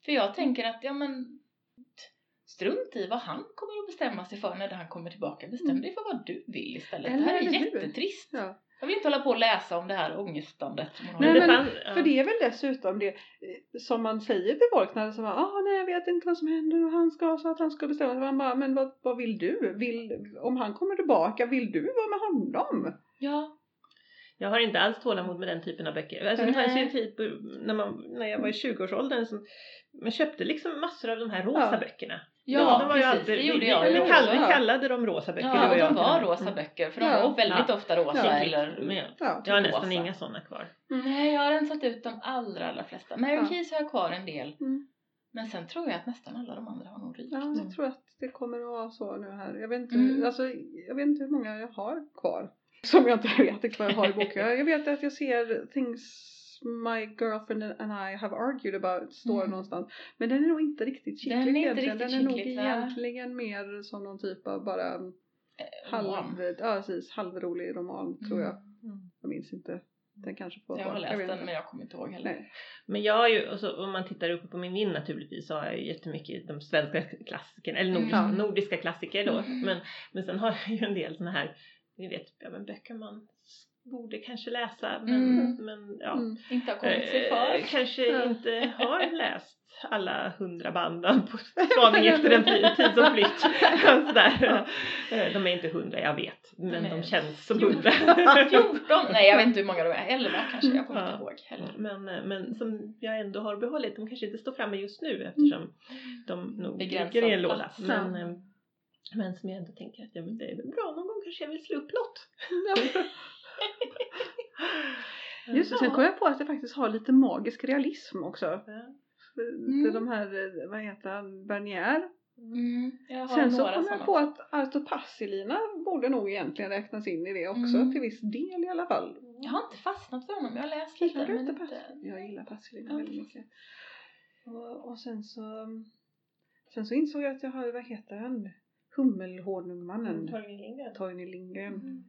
För jag tänker att, ja men strunt i vad han kommer att bestämma sig för när han kommer tillbaka. Bestäm Mm. dig för vad du vill istället. Eller det här är jättetrist. Ja. Jag vill inte hålla på och läsa om det här ångestandet. Nej, men- ja. För det är väl dessutom det eh, som man säger till folk när bara, ah, nej jag vet inte vad som händer och han ska så att han ska bestämma sig. Man bara, men vad, vad vill du? Vill, om han kommer tillbaka, vill du vara med honom? Ja, Jag har inte alls tålamod med den typen av böcker. Alltså, det fanns ju en tid på, när, man, när jag var i 20-årsåldern som man köpte liksom massor av de här rosa Ja. böckerna. Ja de var ju precis. alltid, det gjorde vi, jag vi, ju vi, kallade, vi Ja. kallade dem rosa böcker. Ja, och de var rosa Mm. böcker för de Ja. var väldigt Ja. ofta rosa Ja. eller Ja. jag har nästan rosa. inga sådana kvar. Nej, jag har rensat ut de allra, allra flesta. Mary Ja. Keys har jag kvar en del. Mm. Men sen tror jag att nästan alla de andra har nog rykt. Ja, Mm. jag tror att det kommer att vara så nu här. Jag vet inte, Mm. alltså, jag vet inte hur många jag har kvar. Som jag inte vet vad jag har i boken. Jag vet att jag ser things my girlfriend and I have argued about står Mm. någonstans. Men den är nog inte riktigt Den är inte riktigt Den är nog va? egentligen mer som någon typ av bara Eh, halv, roman. ja, precis, halvrolig roman tror jag. Mm. Jag minns inte. Den kanske får Jag har läst den inte. men jag kommer inte ihåg heller. Nej. Men jag har ju, och så, om man tittar uppe på min vind naturligtvis så har jag ju jättemycket de svenska klassikerna, eller nordiska, Mm. nordiska klassiker då. Mm. Men, men sen har jag ju en del såna här, ni vet, ja, men böcker man borde kanske läsa men, Mm. men ja. Mm. Inte har kommit sig Eh, för. kanske Ja. inte har läst alla hundra banden på Spaning efter en tid som flytt. Sådär. Eh, De är inte hundra, jag vet. Men De är de känns som hundra. 14? Nej jag vet inte hur många de är. 11 kanske, jag kommer Ja. inte ihåg heller. Men, eh, men som jag ändå har behållit, de kanske inte står framme just nu eftersom de nog ligger i en låda. Men, men som jag ändå tänker att ja, men det är väl bra, någon gång kanske jag vill slå upp något. Just det, sen kom jag på att det faktiskt har lite magisk realism också. Ja. Är de här, eh, vad heter han, Bernier. Mm, jag Sen så kom jag på att Arto Passilina borde nog egentligen räknas in i det också, Mm. till viss del i alla fall. Jag har inte fastnat för honom, jag har läst Gillar lite du men inte. Passilina? Jag gillar Passilina Ja. väldigt mycket. Och, och sen så Sen så insåg jag att jag har, vad heter han? Hummelhonungmannen. Torgny Lindgren. Torgny Lindgren. Mm.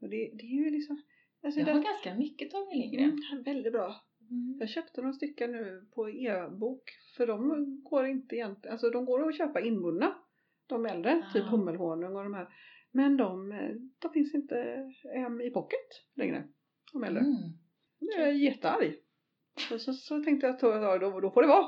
Och det, det är ju liksom alltså Jag det, har ganska mycket Torgny Lindgren. mm, väldigt bra. Mm. Jag köpte några stycken nu på e-bok för de går inte egentligen, alltså de går att köpa inbundna. De äldre, typ Ah. hummelhonung och de här. Men de, eh, de finns inte hem i pocket längre. De äldre. Mm. Jag är jättearg. Och så, så tänkte jag att då, då, då får det vara.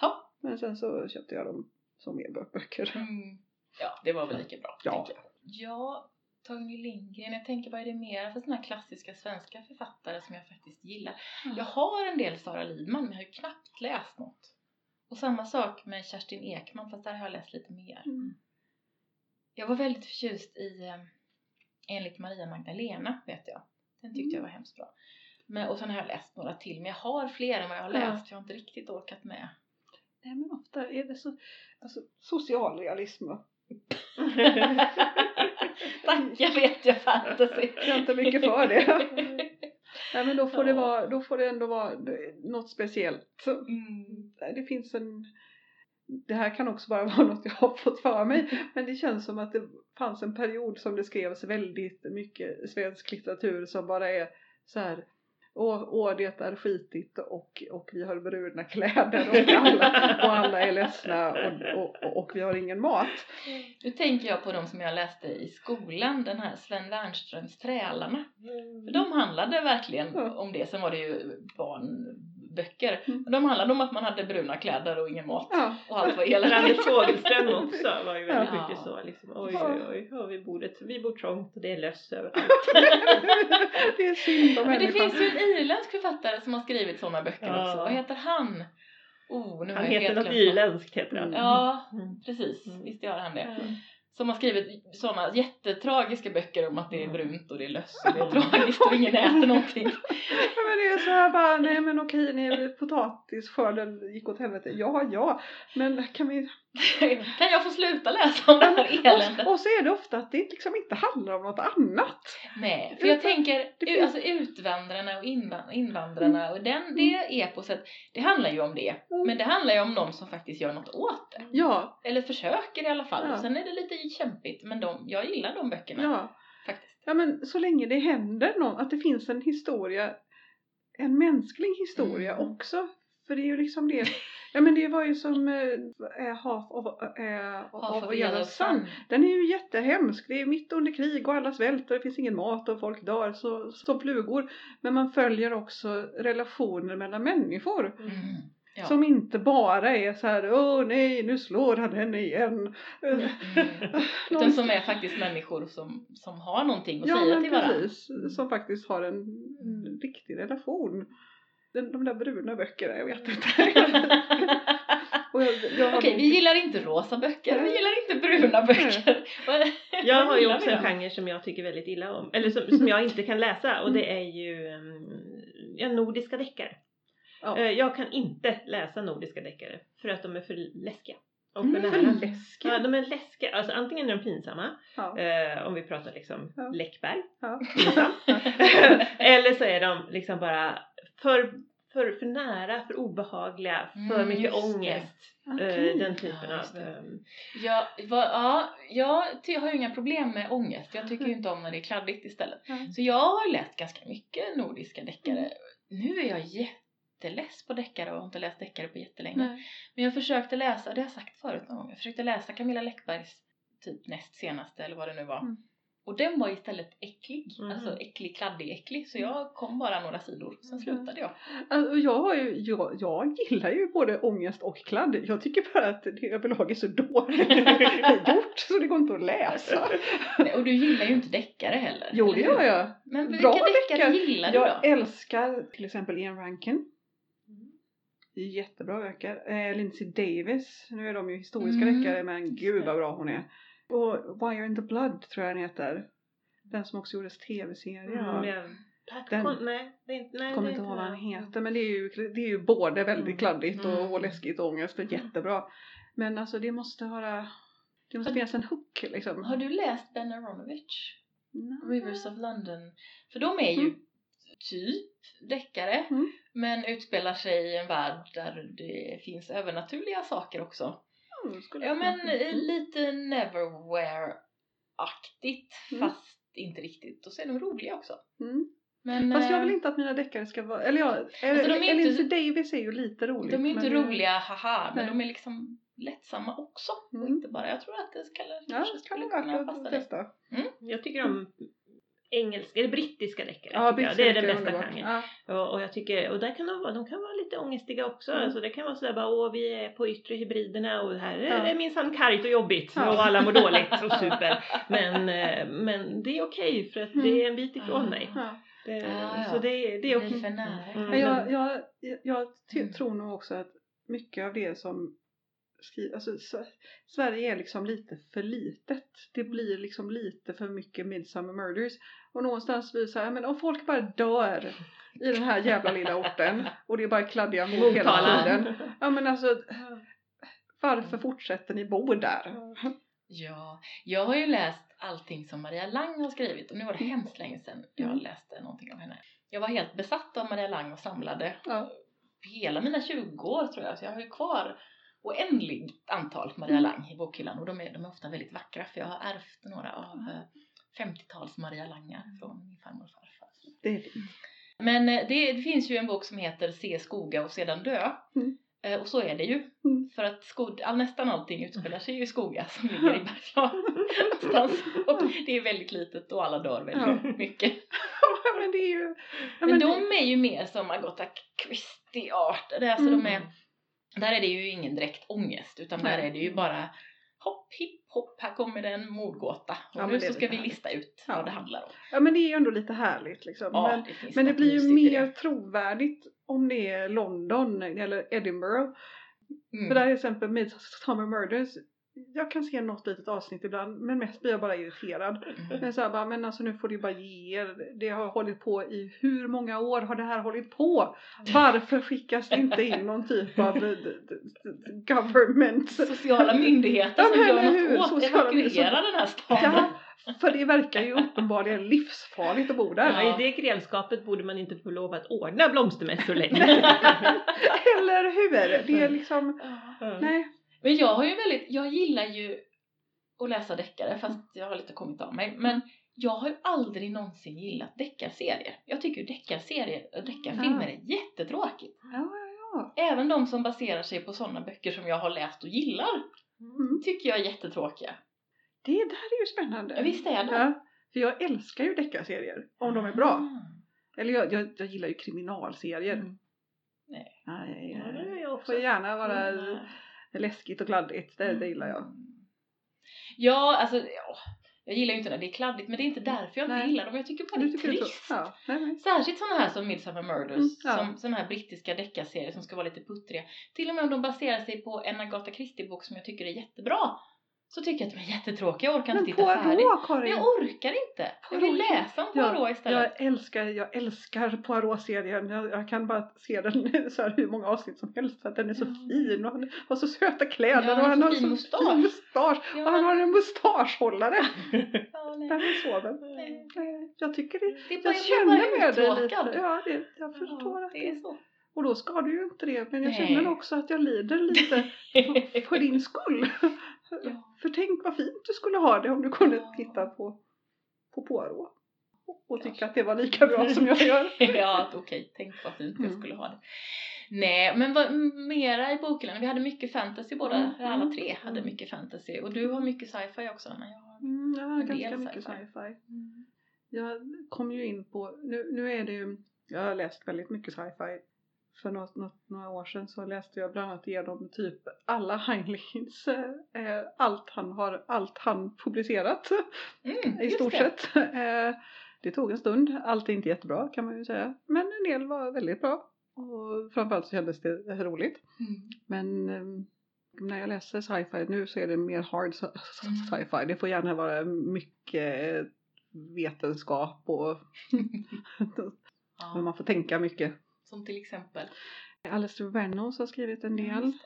Ja. Men sen så köpte jag dem som e-böcker. Mm. Ja, det var väl lika bra. Ja. jag. Ja, Torgny Lindgren. Jag tänker vad är det mer för såna här klassiska svenska författare som jag faktiskt gillar? Mm. Jag har en del Sara Lidman men jag har ju knappt läst något. Och samma sak med Kerstin Ekman fast där har jag läst lite mer. Mm. Jag var väldigt förtjust i eh, Enligt Maria Magdalena vet jag. Den tyckte jag Mm. var hemskt bra. Men, och sen har jag läst några till men jag har fler än vad jag har läst. Jag har inte riktigt orkat med. Nej men ofta är det så, alltså socialrealism. Tack, jag vet jag fantasy. Jag är inte mycket för det. Nej men då får det vara, då får det ändå vara något speciellt. Mm. det finns en det här kan också bara vara något jag har fått för mig men det känns som att det fanns en period som det skrevs väldigt mycket svensk litteratur som bara är så här Åh, åh det är skitigt och, och vi har bruna kläder och alla, och alla är ledsna och, och, och, och vi har ingen mat. Nu tänker jag på de som jag läste i skolan, den här Sven Wernströms Trälarna. För de handlade verkligen Ja. om det, sen var det ju barnböcker. Mm. De handlade om att man hade bruna kläder och ingen mat. Ja, Och allt var eländigt. Anders Fogelström också var ju väldigt Ja. mycket så liksom. Oj Ja. oj oj, ja, vi, bor ett, vi bor trångt och det är löss överallt. det är synd om Men det finns ju en irländsk författare som har skrivit sådana böcker Ja. också. Vad heter han? Oh, nu Han heter helt något irländskt heter han. Ja, Mm. precis. Mm. Visst gör han det. Som har skrivit sådana jättetragiska böcker om att det är brunt och det är löss och det är tragiskt och ingen äter någonting. Men det är så här bara, nej men okej, nej, potatisskörden gick åt helvete. Ja, ja, men kan vi... kan jag få sluta läsa om det här eländet? Och, och så är det ofta att det liksom inte handlar om något annat. Nej, för jag Utan tänker, finns- alltså utvandrarna och invan- invandrarna och den, det eposet, det handlar ju om det. Mm. Men det handlar ju om någon som faktiskt gör något åt det. Ja, Eller försöker i alla fall. Ja. Och sen är det lite kämpigt, men de, jag gillar de böckerna ja. faktiskt. Ja men så länge det händer något, att det finns en historia, en mänsklig historia Mm. också. För det är ju liksom det, ja men det var ju som äh, Half of, äh, Half of Yellow Sun. Den är ju jättehemsk, det är mitt under krig och alla svälter, det finns ingen mat och folk dör så, som flugor. Men man följer också relationer mellan människor. Mm. Ja. Som inte bara är så här, åh nej nu slår han henne igen. Mm. Utan som är faktiskt människor som, som har någonting att Ja säga till varandra. precis, som faktiskt har en, en riktig relation. Den, de där bruna böckerna, jag vet inte. Okej, nog- vi gillar inte rosa böcker, vi gillar inte bruna böcker. Jag har ju också en genre som jag tycker väldigt illa om, eller som, som jag inte kan läsa och det är ju um, ja, nordiska deckare. Ja. Eh, Jag kan inte läsa nordiska deckare för att de är för läskiga. Och för Mm. nära. För läskiga. Ja, de är läskiga. Alltså antingen är de pinsamma, Ja. eh, om vi pratar liksom Ja. Läckberg, Ja. Eller så är de liksom bara för, för, för nära, för obehagliga, för Mm, mycket ångest. Okej. Eh, den typen Ja, av... ehm, Ja, va, ja, jag har ju inga problem med ångest. Jag tycker ju inte om när det är kladdigt istället. Ja. Så jag har läst ganska mycket nordiska deckare. Mm. Nu är jag jätteless på deckare och har inte läst deckare på jättelänge. Nej. Men jag försökte läsa, det har jag sagt förut någon gång, jag försökte läsa Camilla Läckbergs typ näst senaste eller vad det nu var. Mm. Och den var istället äcklig, Mhm. alltså äcklig, kladdig, äcklig. Så jag kom bara några sidor, sen Mhm. slutade jag. Alltså, jag, har ju, jag, jag gillar ju både ångest och kladd. Jag tycker bara att det överlag är så dåligt gjort så det går inte att läsa. Nej, Och du gillar ju inte deckare heller. Jo det gör jag. Men Bra vilka deckare deckare. gillar du då? Jag älskar till exempel Ian Rankin. Jättebra böcker. Eh, Lindsay Davis. Nu är de ju historiska Mm, deckare men gud vad bra hon är. Och Wire in the Blood tror jag den heter. Den som också gjordes tv-serie. Mm, Pat Den- Con- nej, det är inte, nej, kommer det inte ihåg vad han den. heter men det är ju, det är ju både väldigt Mm. kladdigt och, Mm. och läskigt och ångest och jättebra. Men alltså det måste vara det måste Har- finnas en hook liksom. Har du läst Ben Aronovich? Nej. Rivers of London? För de är ju Mm. typ deckare Mm. men utspelar sig i en värld där det finns övernaturliga saker också. Mm, Ja men lite Neverwhere-aktigt Mm. fast inte riktigt. Och så är de roliga också. Mm. Men Fast jag eh, vill inte att mina deckare ska vara, eller ja, Alltså, de är inte- Davis är ju lite roligt. de är inte men- roliga, haha, men Nej. de är liksom lättsamma också. Och Mm. inte bara, jag tror att det skulle, Ja, kanske skulle kan vara kunna passa dig. testa. Jag tycker om engelska, eller brittiska deckare. Ja, brittiska Det är den bästa underbart. genren. Och, och jag tycker, och där kan de vara, de kan vara lite ångestiga också. Mm. Alltså det kan vara sådär bara, åh vi är på yttre hybriderna och här Ja. är det minsann kargt och jobbigt Ja. och alla mår dåligt och super. Men, eh, men det är okej för att det är en bit ifrån Mm. mig. Ja. Det, Ja, ja. Så det, är- det okej. nära. Mm. Jag, jag, jag Mm. tror nog också att mycket av det som skri- alltså, Sverige är liksom lite för litet. Det blir liksom lite för mycket Midsummer Murders. Och någonstans blir det så här, men om folk bara dör i den här jävla lilla orten och det är bara kladdiga mord hela tiden. Ja men alltså varför fortsätter ni bo där? Ja, jag har ju läst allting som Maria Lang har skrivit och nu var det hemskt länge sedan jag Mm. läste någonting av henne. Jag var helt besatt av Maria Lang och samlade Ja. hela mina 20 år tror jag, så jag har ju kvar oändligt antal Maria Mm. Lang i bokhyllan och de är, de är ofta väldigt vackra för jag har ärvt några av Mm. eh, 50-tals Maria Langar från min farmor och farfar. Det är fint. Men eh, det, det finns ju en bok som heter Se skoga och sedan dö. Mm. Eh, Och så är det ju. Mm. För att skog, all, nästan allting utspelar sig ju i skogar som ligger i Bergslagen. Och det är väldigt litet och alla dör väldigt mycket. Ja men det är ju... Men det- de är ju mer som Agatha Christie-artade. Alltså Mm. de är, där är det ju ingen direkt ångest utan där Nej. är det ju bara hopp, hipp, hopp, här kommer det en mordgåta. Och Ja, nu så ska vi härligt. lista ut Ja. vad det handlar om. Ja men det är ju ändå lite härligt liksom. Ja, men det men det blir ju mer det. trovärdigt om det är London eller Edinburgh. Mm. För där är till exempel Midsummer Murders jag kan se något litet avsnitt ibland men mest blir jag bara irriterad. Mm. Men så här bara, men alltså nu får du bara ge er. Det har hållit på i hur många år har det här hållit på? Varför skickas det inte in någon typ av d- government? Sociala myndigheter Ja, som men gör något åt Sociala evakuera den här stan. Ja, för det verkar ju uppenbarligen livsfarligt att bo där. Ja. I det grannskapet borde man inte få lov att ordna blomstermässor längre. Eller hur? Det är liksom, Ja. nej. Men jag har ju väldigt, jag gillar ju att läsa deckare fast jag har lite kommit av mig. Men jag har ju aldrig någonsin gillat deckarserier. Jag tycker ju deckarserier och deckarfilmer Ja. är jättetråkigt. Ja, ja, Även de som baserar sig på sådana böcker som jag har läst och gillar. Mm. tycker jag är jättetråkiga. Det där är ju spännande. Visst är det? Ja, för jag älskar ju deckarserier om de är bra. Ah. Eller jag, jag, jag gillar ju kriminalserier. Mm. Nej, gör jag också. får gärna vara Mm. Läskigt och kladdigt. Det, det gillar jag. Mm. Ja, alltså ja, jag gillar ju inte när det är kladdigt men det är inte därför jag inte gillar dem. Jag tycker bara det är det trist. så? Ja, nej, nej. Särskilt sådana här som Midsummer Murders, Mm, ja. som sådana här brittiska deckarserier som ska vara lite puttriga. Till och med om de baserar sig på en Agatha Christie-bok som jag tycker är jättebra, så tycker jag att de är jättetråkiga, jag orkar inte titta färdigt. Poirot Men Karin! jag orkar inte! Jag vill läsa om Poirot istället. Jag älskar, jag älskar Poirot-serien. Jag, jag kan bara se den så här hur många avsnitt som helst för att den är så Ja. fin och han har så söta kläder Ja, och han han har så fin mustasch. fin mustasch. Ja, Och han har en mustaschhållare. ja, nej. Den är så väl. Nej. Nej, Jag tycker det. Det är bara, Jag jag känner med dig lite. Ja, det, jag förstår Ja, att det är så. Och då ska du ju inte det. Men jag Nej. känner också att jag lider lite för din skull. Ja. För tänk vad fint du skulle ha det om du kunde Ja. titta på, på Poirot. Och tycka Ja. att det var lika bra som jag gör. ja, okej, tänk vad fint jag Mm. skulle ha det. Nej, men vad, mera i bokhyllan. Vi hade mycket fantasy båda, Mm, alla mm, tre hade mm. mycket fantasy. Och du har mycket sci-fi också Anna. Jag har... Mm, jag har ganska mycket sci-fi. sci-fi. Jag kom ju in på, nu, nu är det ju, jag har läst väldigt mycket sci-fi. För något, något, några år sedan så läste jag bland annat igenom typ alla Heinleins, eh, allt han har, allt han publicerat Mm, i stort det. sett. Eh, det tog en stund, allt är inte jättebra kan man ju säga. Men en del var väldigt bra. Och framförallt så kändes det roligt. Mm. Men eh, när jag läser sci-fi nu så är det mer hard Mm. sci-fi. Det får gärna vara mycket vetenskap och men man får tänka mycket. Som till exempel. Alistair Reynolds har skrivit en del. det.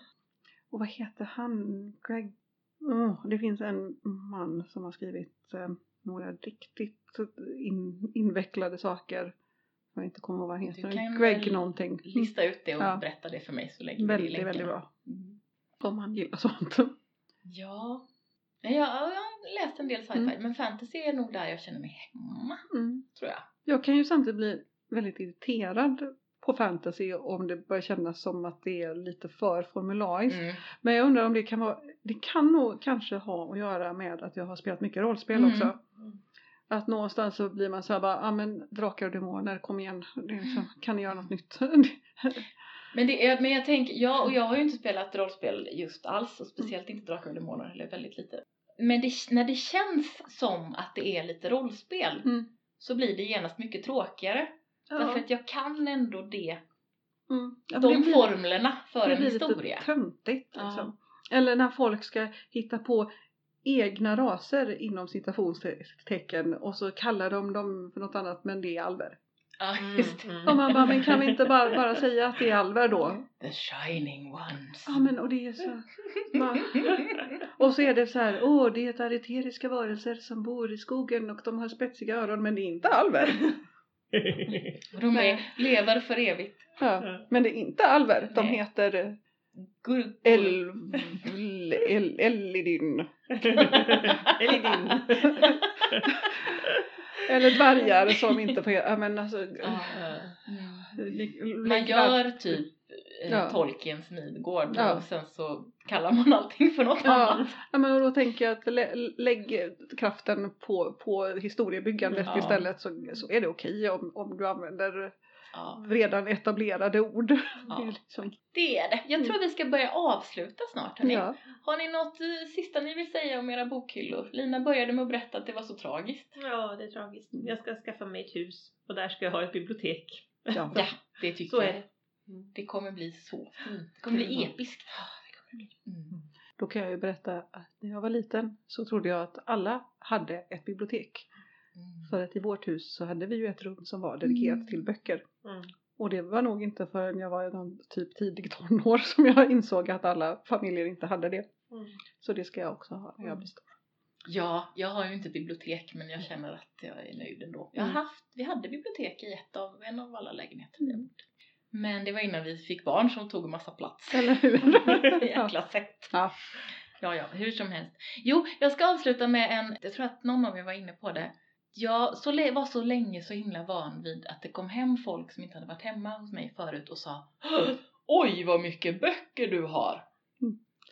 Och vad heter han? Greg? Oh, det finns en man som har skrivit eh, några riktigt in, invecklade saker. Jag inte kommer ihåg vad han Du heter. kan Greg någonting. Lista ut det och Ja. berätta det för mig så lägger vi Väldigt, länkarna. väldigt bra. Mm. Om han gillar sånt. Ja. Ja, jag, jag har läst en del sci-fi, Mm. men fantasy är nog där jag känner mig hemma, Mm. tror jag. Jag kan ju samtidigt bli väldigt irriterad på fantasy om det börjar kännas som att det är lite för formulariskt. Mm. Men jag undrar om det kan vara, det kan nog kanske ha att göra med att jag har spelat mycket rollspel Mm. också. Att någonstans så blir man så här bara, ja ah, men drakar och demoner, kom igen, liksom, kan ni göra något nytt? Men, det är, men jag tänker, ja och jag har ju inte spelat rollspel just alls och speciellt inte Drakar och Demoner eller väldigt lite. Men det, när det känns som att det är lite rollspel Mm. så blir det genast mycket tråkigare. Därför att jag kan ändå det, Mm. Ja, de det blir- formlerna för det en blir historia. lite töntigt Ja. liksom. Eller när folk ska hitta på egna raser inom citationstecken och så kallar de dem för något annat men det är alver. Ja, Mm, just det. mm. Och man bara, men kan vi inte bara, bara säga att det är alver då? The shining ones. Ja men och det är så. Man, och så är det så här, åh det är eteriska varelser som bor i skogen och de har spetsiga öron men det är inte alver. De är, lever för evigt. Ja, men det är inte alver, de Nej. heter Gur- El... El... Elidin. Eller dvärgar som inte får, ja men alltså. Man gör typ eh, Ja. Tolkiens Midgård Ja. och sen så kallar man allting för något Ja. annat. Ja men då tänker jag att lä, lägg kraften på, på historiebyggandet Ja. istället så, så är det okej om, om du använder Ja, redan etablerade ord. Det Ja. är liksom, det är det. Jag tror vi ska börja avsluta snart. Hörni. ja. Har ni något eh, sista ni vill säga om era bokhyllor? Lina började med att berätta att det var så tragiskt. Ja, det är tragiskt. Jag ska skaffa mig ett hus och där ska jag ha ett bibliotek. Ja. Ja, det tycker Så är jag. det. Det kommer bli så fint. Det kommer bli Mm. episkt. Mm. Då kan jag ju berätta att när jag var liten så trodde jag att alla hade ett bibliotek. Mm. För att i vårt hus så hade vi ju ett rum som var dedikerat Mm. till böcker. Mm. Och det var nog inte förrän jag var någon typ tidig tonår som jag insåg att alla familjer inte hade det. Mm. Så det ska jag också ha när jag Mm. blir stor. Ja, jag har ju inte bibliotek men jag känner att jag är nöjd ändå. Jag har Mm. haft, vi hade bibliotek i ett av, en av alla lägenheter vi har bott i. Men det var innan vi fick barn som tog en massa plats. Eller hur? ja. Jäkla sätt. Ja. Ja, ja, hur som helst. Jo, jag ska avsluta med en, jag tror att någon av er var inne på det. Jag så var så länge så himla van vid att det kom hem folk som inte hade varit hemma hos mig förut och sa Oj vad mycket böcker du har!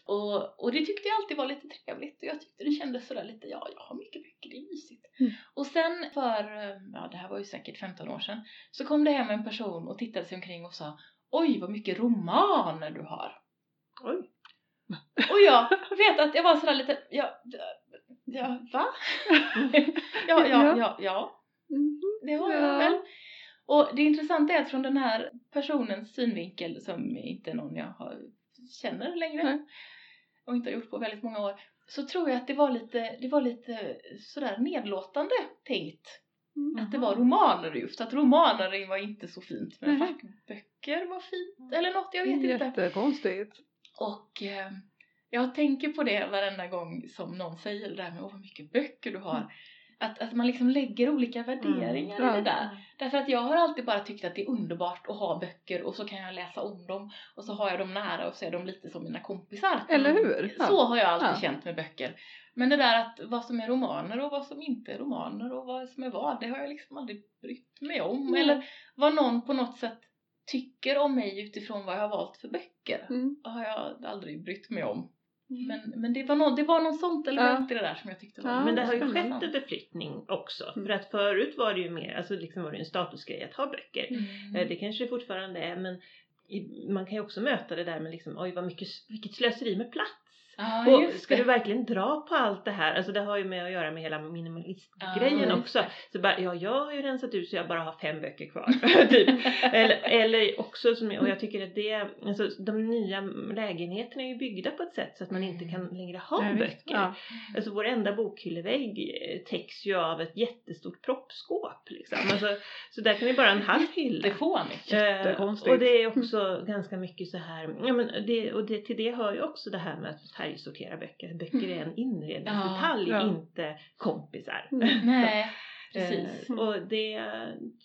Och, och det tyckte jag alltid var lite trevligt och jag tyckte det kändes sådär lite, ja jag har mycket böcker, det är mysigt. Mm. Och sen för, eh, ja det här var ju säkert 15 år sedan, så kom det hem en person och tittade sig omkring och sa Oj vad mycket romaner du har! Oj. Och jag vet att jag var sådär lite, ja, ja va? ja, ja, ja, ja, Mhm. det har Ja. jag väl. Och det intressanta är att från den här personens synvinkel som inte är någon jag har, känner längre. Och inte har gjort på väldigt många år så tror jag att det var lite, det var lite sådär nedlåtande tänkt. Mm. Att det var romaner just, att romaner var inte så fint men Nej. fackböcker var fint eller något, jag vet inte. Jättekonstigt. Och eh, jag tänker på det varenda gång som någon säger det där med åh vad mycket böcker du har. Mm. Att, att man liksom lägger olika värderingar Ja. i det där. Därför att jag har alltid bara tyckt att det är underbart att ha böcker och så kan jag läsa om dem och så har jag dem nära och så är de lite som mina kompisar. Eller hur? Ja. Så har jag alltid Ja. känt med böcker. Men det där att vad som är romaner och vad som inte är romaner och vad som är vad, det har jag liksom aldrig brytt mig om. Nej. Eller vad någon på något sätt tycker om mig utifrån vad jag har valt för böcker Mm. har jag aldrig brytt mig om. Mm. Men, men det, var någon, det var någon sånt element Ja. i det där som jag tyckte var Ja, Men det har ju skett en förflyttning också. Mm. För att förut var det ju mer, alltså liksom var det en statusgrej att ha böcker. Mm. Eh, Det kanske det fortfarande är men i- man kan ju också möta det där med liksom, oj vad mycket, vilket slöseri med plats. Ja, Och ska du verkligen dra på allt det här? Alltså det har ju med att göra med hela minimalistgrejen Ja, också. Så bara, ja jag har ju rensat ut så jag bara har fem böcker kvar. typ. eller, eller också som och jag tycker att det, alltså de nya lägenheterna är ju byggda på ett sätt så att man inte kan längre ha visst. böcker. Ja. Alltså vår enda bokhyllevägg eh, täcks ju av ett jättestort proppskåp liksom. Alltså, så där kan vi bara en halv hylla. Det fånigt. Eh, och det är också ganska mycket så här, ja men det, och det, till det hör ju också det här med att färgsortera böcker. Böcker är en inredningsdetalj, Ja, ja. inte kompisar. Mm. Nej, precis. Eh, och det,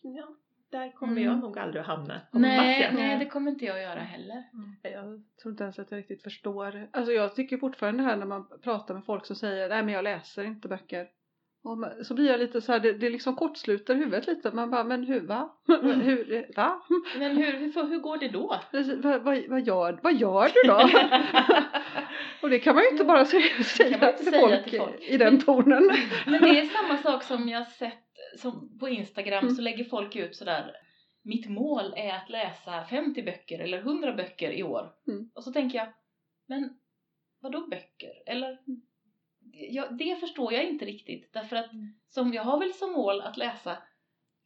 ja, där kommer Mm. jag nog aldrig att hamna. Nej, jag. nej, det kommer inte jag att göra heller. Jag tror inte ens att jag riktigt förstår. Alltså jag tycker fortfarande här när man pratar med folk som säger nej men jag läser inte böcker. Och så blir jag lite så här, det, det liksom kortsluter huvudet lite. Man bara, men hur, va? Mm. hur, va? Men hur, hur, hur går det då? Vad, vad, vad, gör, vad gör du då? Och det kan man ju inte bara säga, säga, till, säga folk till folk. i den tonen. Men det är samma sak som jag sett som på Instagram Mm. så lägger folk ut sådär Mitt mål är att läsa 50 böcker eller 100 böcker i år. Mm. Och så tänker jag, men vadå böcker? Eller Mm. ja, det förstår jag inte riktigt därför att Mm. som jag har väl som mål att läsa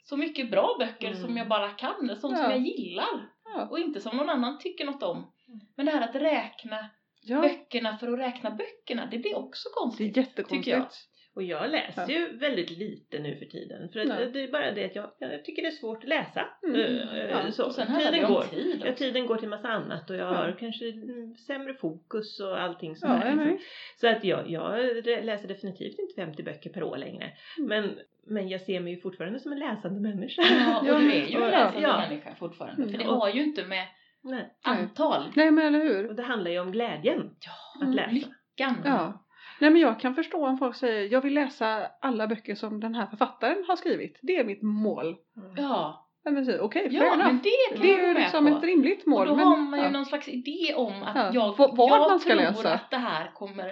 så mycket bra böcker Mm. som jag bara kan, sånt som Ja. jag gillar Ja. och inte som någon annan tycker något om. Mm. Men det här att räkna Ja, böckerna för att räkna böckerna, det blir också det är konstigt. tycker jag. jättekonstigt. Och jag läser Ja. ju väldigt lite nu för tiden. För att det är bara det att jag, jag tycker det är svårt att läsa. Mm. Eh, eh, Ja. Så. Handlar det Tiden går. tid Ja, tiden går till massa annat och jag Ja. har kanske sämre fokus och allting sånt Ja, liksom. Så att jag, jag läser definitivt inte 50 böcker per år längre. Mm. Men, men jag ser mig ju fortfarande som en läsande människa. Ja, och du är ju en läsande ja. människa fortfarande. Mm. För det har ju inte med Nej. antal. Nej men eller hur? Och det handlar ju om glädjen Ja, att läsa. lyckan. Ja. Nej men jag kan förstå om folk säger jag vill läsa alla böcker som den här författaren har skrivit. Det är mitt mål. Ja, Nej, men så, Okej, ja fair enough. men det kan Det jag är ju liksom på. ett rimligt mål. och då men, har man ju ja. någon slags idé om att Ja. jag, Vad- jag man ska tror läsa. att det här kommer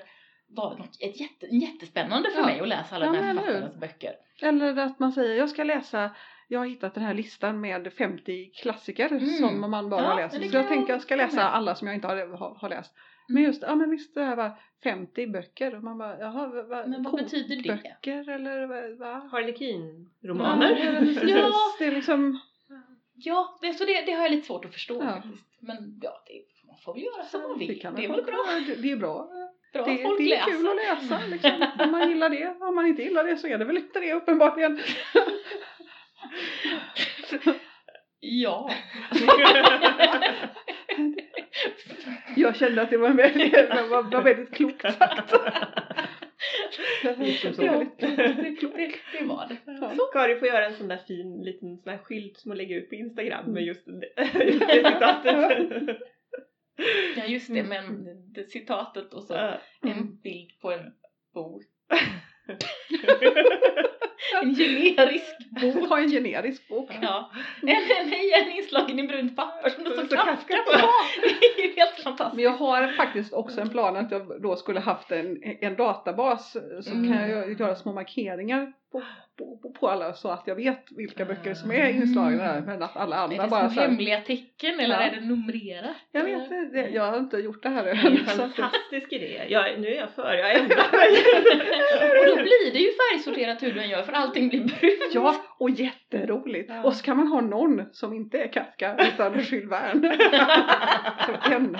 vara något, ett jätte, jättespännande för Ja. mig att läsa alla Ja, de här men författarnas böcker. Eller att man säger jag ska läsa jag har hittat den här listan med 50 klassiker Mm. som man bara Ja, har läst. det Så jag tänker jag jag ska läsa med. alla som jag inte har, har, har läst. Mm. Men just, ja men visst det här var 50 böcker och man bara, jaha, va, va, Men vad betyder det? kokböcker eller vad? va? Harlekin-romaner. Ja. Ja. Det är liksom, Ja, det, så det, det har jag lite svårt att förstå Ja. faktiskt. Men ja, det får Man får väl göra som man Det, vill. kan Det är väl bra, det- det är bra. bra Det, att folk det är läser. kul att läsa liksom. Om man gillar det. Om man inte gillar det så är det väl inte det uppenbarligen. Ja. Jag kände att det var väldigt, det var, var väldigt klokt sagt. Det här Ja, väldigt det, det, det var det. Ja. Kari får göra en sån där fin liten sån där skylt som hon lägger ut på Instagram Mm. med just det, just det citatet. Ja just det, men det citatet och så en bild på en bok. En generisk Bok har en generisk bok. Ja. En, en, en inslagen i brunt papper som det står Kafka på. på. Det är ju helt fantastiskt. Men jag har faktiskt också en plan att jag då skulle haft en, en databas så Mm. kan jag göra små markeringar på, på, på alla så att jag vet vilka böcker som är inslagna där men att alla Är andra det bara som hemliga tecken eller Ja. är det numrerat? Jag vet inte, det- jag har inte gjort det här Det är en än. fantastisk idé. Jag, nu är jag för, jag ändrar mig. Och då blir det ju färgsorterat hur du än gör för allting blir brunt. Ja, och jätteroligt. Ja. Och så kan man ha någon som inte är Kafka utan Jules Verne. En.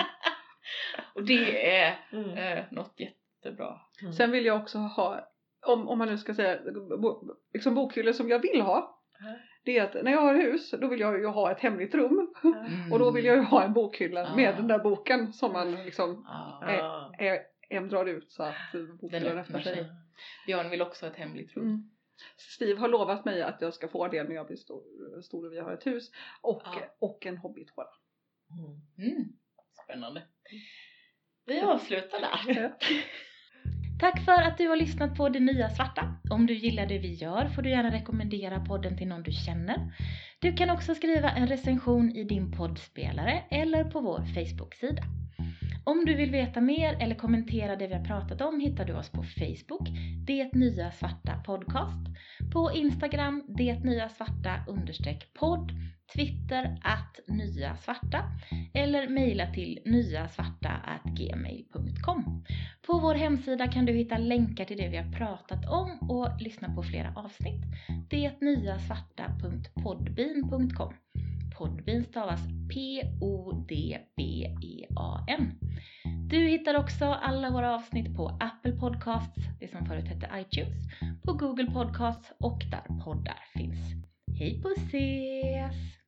Och det är Mm. eh, något jättebra. Sen vill jag också ha, om, om man nu ska säga bo, liksom bokhyllor som jag vill ha. Ja. Det är att när jag har hus då vill jag ju ha ett hemligt rum. Mm. Och då vill jag ju ha en bokhylla Ah. med den där boken som man liksom är, en drar ut så att bokhyllan öppnar sig. sig. Björn vill också ha ett hemligt rum. Mm. Steve har lovat mig att jag ska få det när jag blir stor, stor och vi har ett hus. Och, Ja. och en hobbithåla. Mm. Mm. Spännande. Vi avslutar där. Tack för att du har lyssnat på Det Nya Svarta. Om du gillar det vi gör får du gärna rekommendera podden till någon du känner. Du kan också skriva en recension i din poddspelare eller på vår Facebook-sida. Om du vill veta mer eller kommentera det vi har pratat om hittar du oss på Facebook, Det Nya Svarta Podcast, på Instagram, Det Nya Svarta podd Twitter att Nya Svarta eller mejla till nyasvarta@gmail.com. På vår hemsida kan du hitta länkar till det vi har pratat om och lyssna på flera avsnitt. Detnyasvarta.podbean.com Podbean stavas P-O-D-B-E-A-N. Du hittar också alla våra avsnitt på Apple Podcasts, det som förut hette iTunes, på Google Podcasts och där poddar finns. Hej på ses!